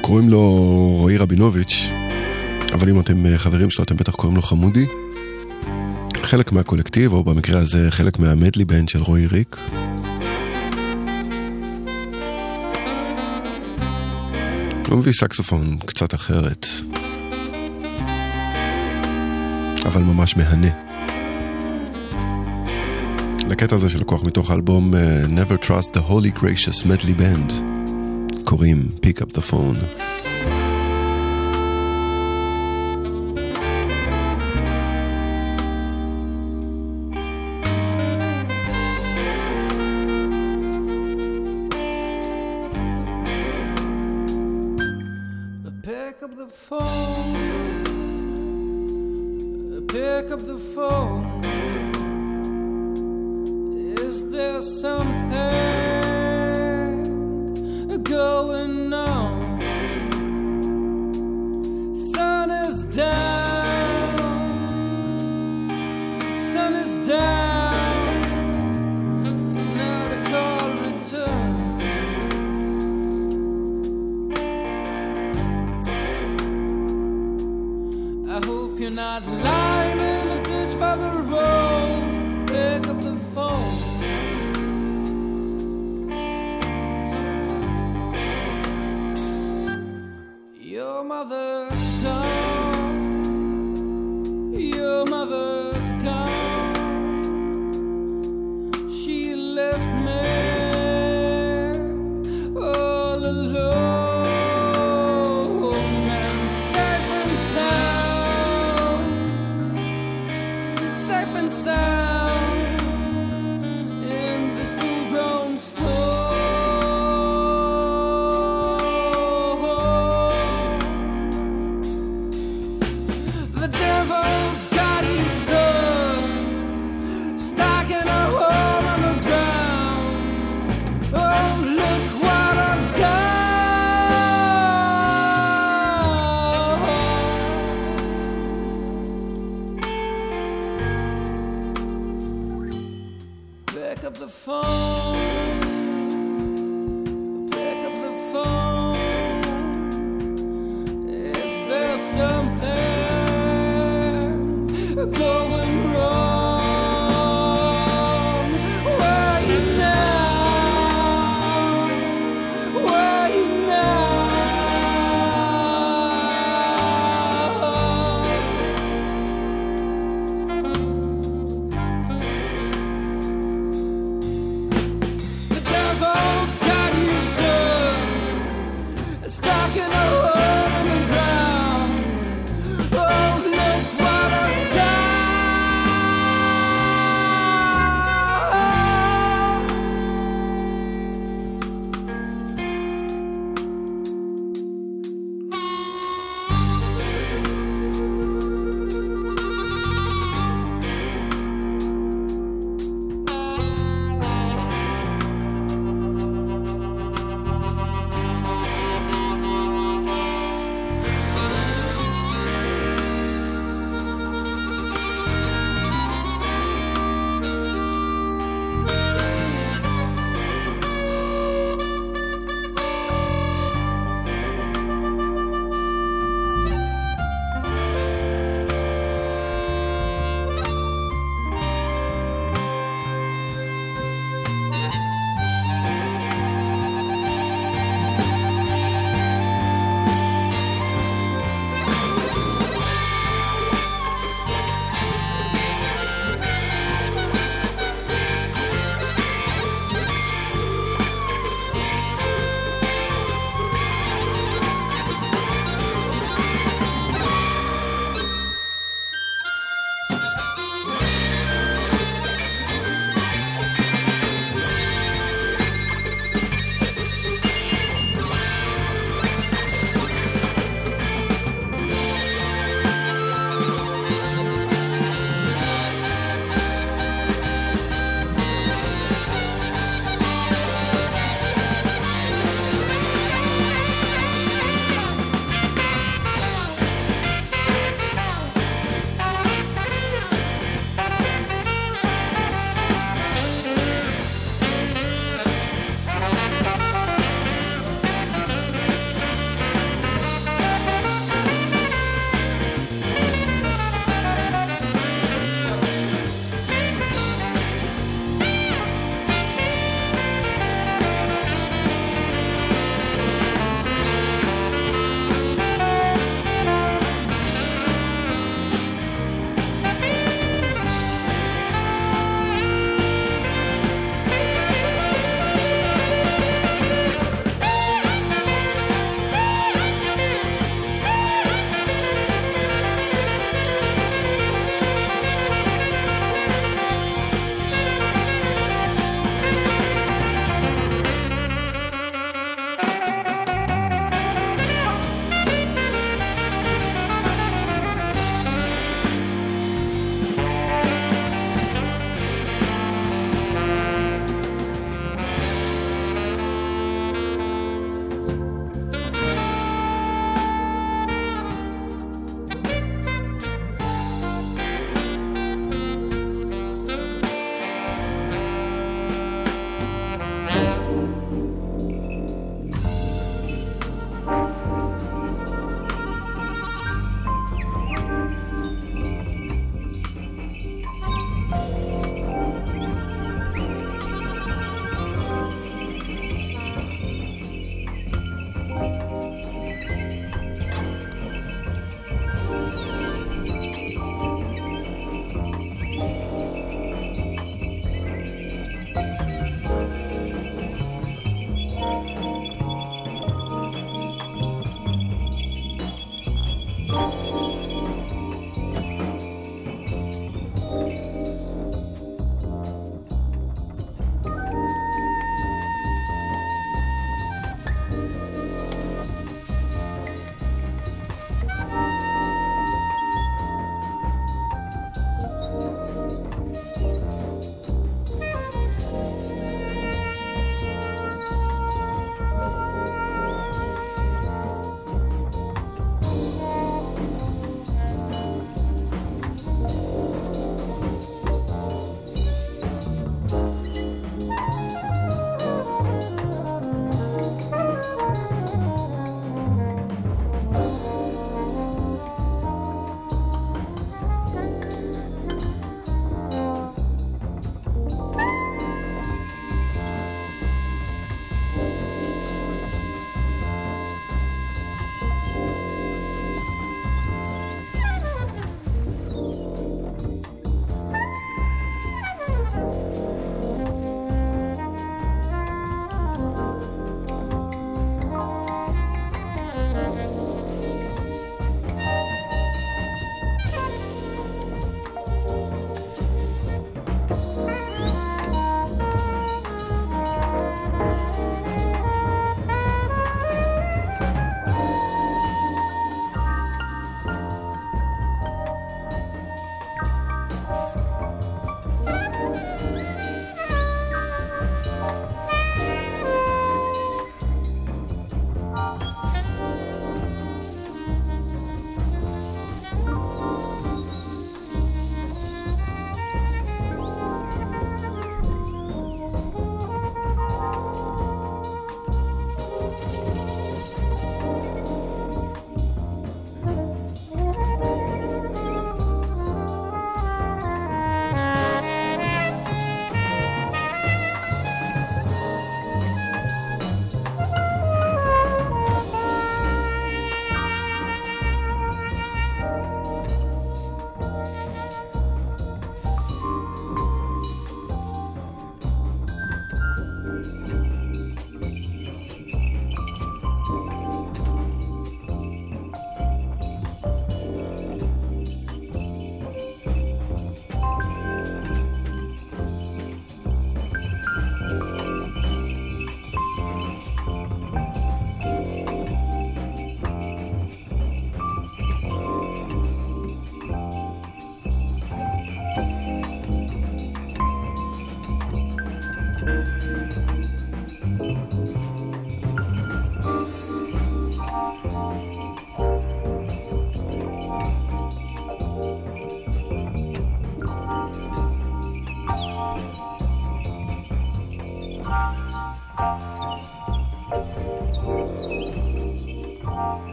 קוראים לו רועי רבינוביץ', אבל אם אתם אה, חברים שלו אתם בטח קוראים לו חמודי. חלק מהקולקטיב, או במקרה הזה חלק מהמדלי בנד של רועי ריק. הוא מביא סקסופון קצת אחרת. אבל ממש מהנה. לקטע הזה שלקוח מתוך האלבום uh, Never Trust the Holy Gracious Medley Band קוראים Pick Up the Phone.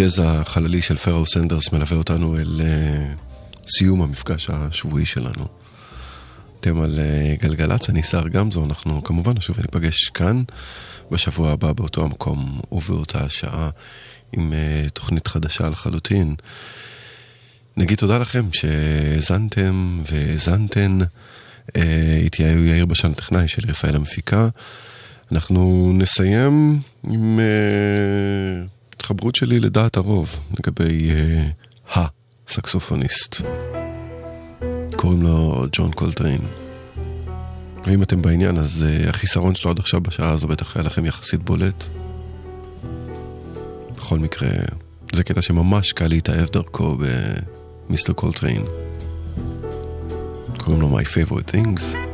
הג'אז החללי של פראו סנדרס מלווה אותנו אל uh, סיום המפגש השבועי שלנו. אתם על uh, גלגלצ, אני שר גמזו, אנחנו כמובן נשוב וניפגש כאן בשבוע הבא באותו המקום ובאותה השעה עם uh, תוכנית חדשה לחלוטין. נגיד תודה לכם שהאזנתם והאזנתן. איתי יאיר בשן הטכנאי של רפאל המפיקה. אנחנו נסיים עם התחברות שלי לדעת הרוב לגבי אה, הסקסופוניסט. קוראים לו ג'ון קולטריין. ואם אתם בעניין, אז אה, החיסרון שלו עד עכשיו בשעה הזו בטח היה לכם יחסית בולט. בכל מקרה, זה קטע שממש קל להתאהב דרכו במיסטר קולטריין. קוראים לו My Favorite Things.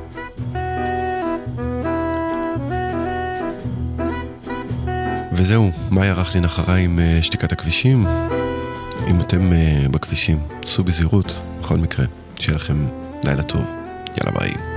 וזהו, מאי ערך לי נחרה עם uh, שתיקת הכבישים. אם אתם uh, בכבישים, סעו בזהירות, בכל מקרה, שיהיה לכם לילה טוב. יאללה ביי.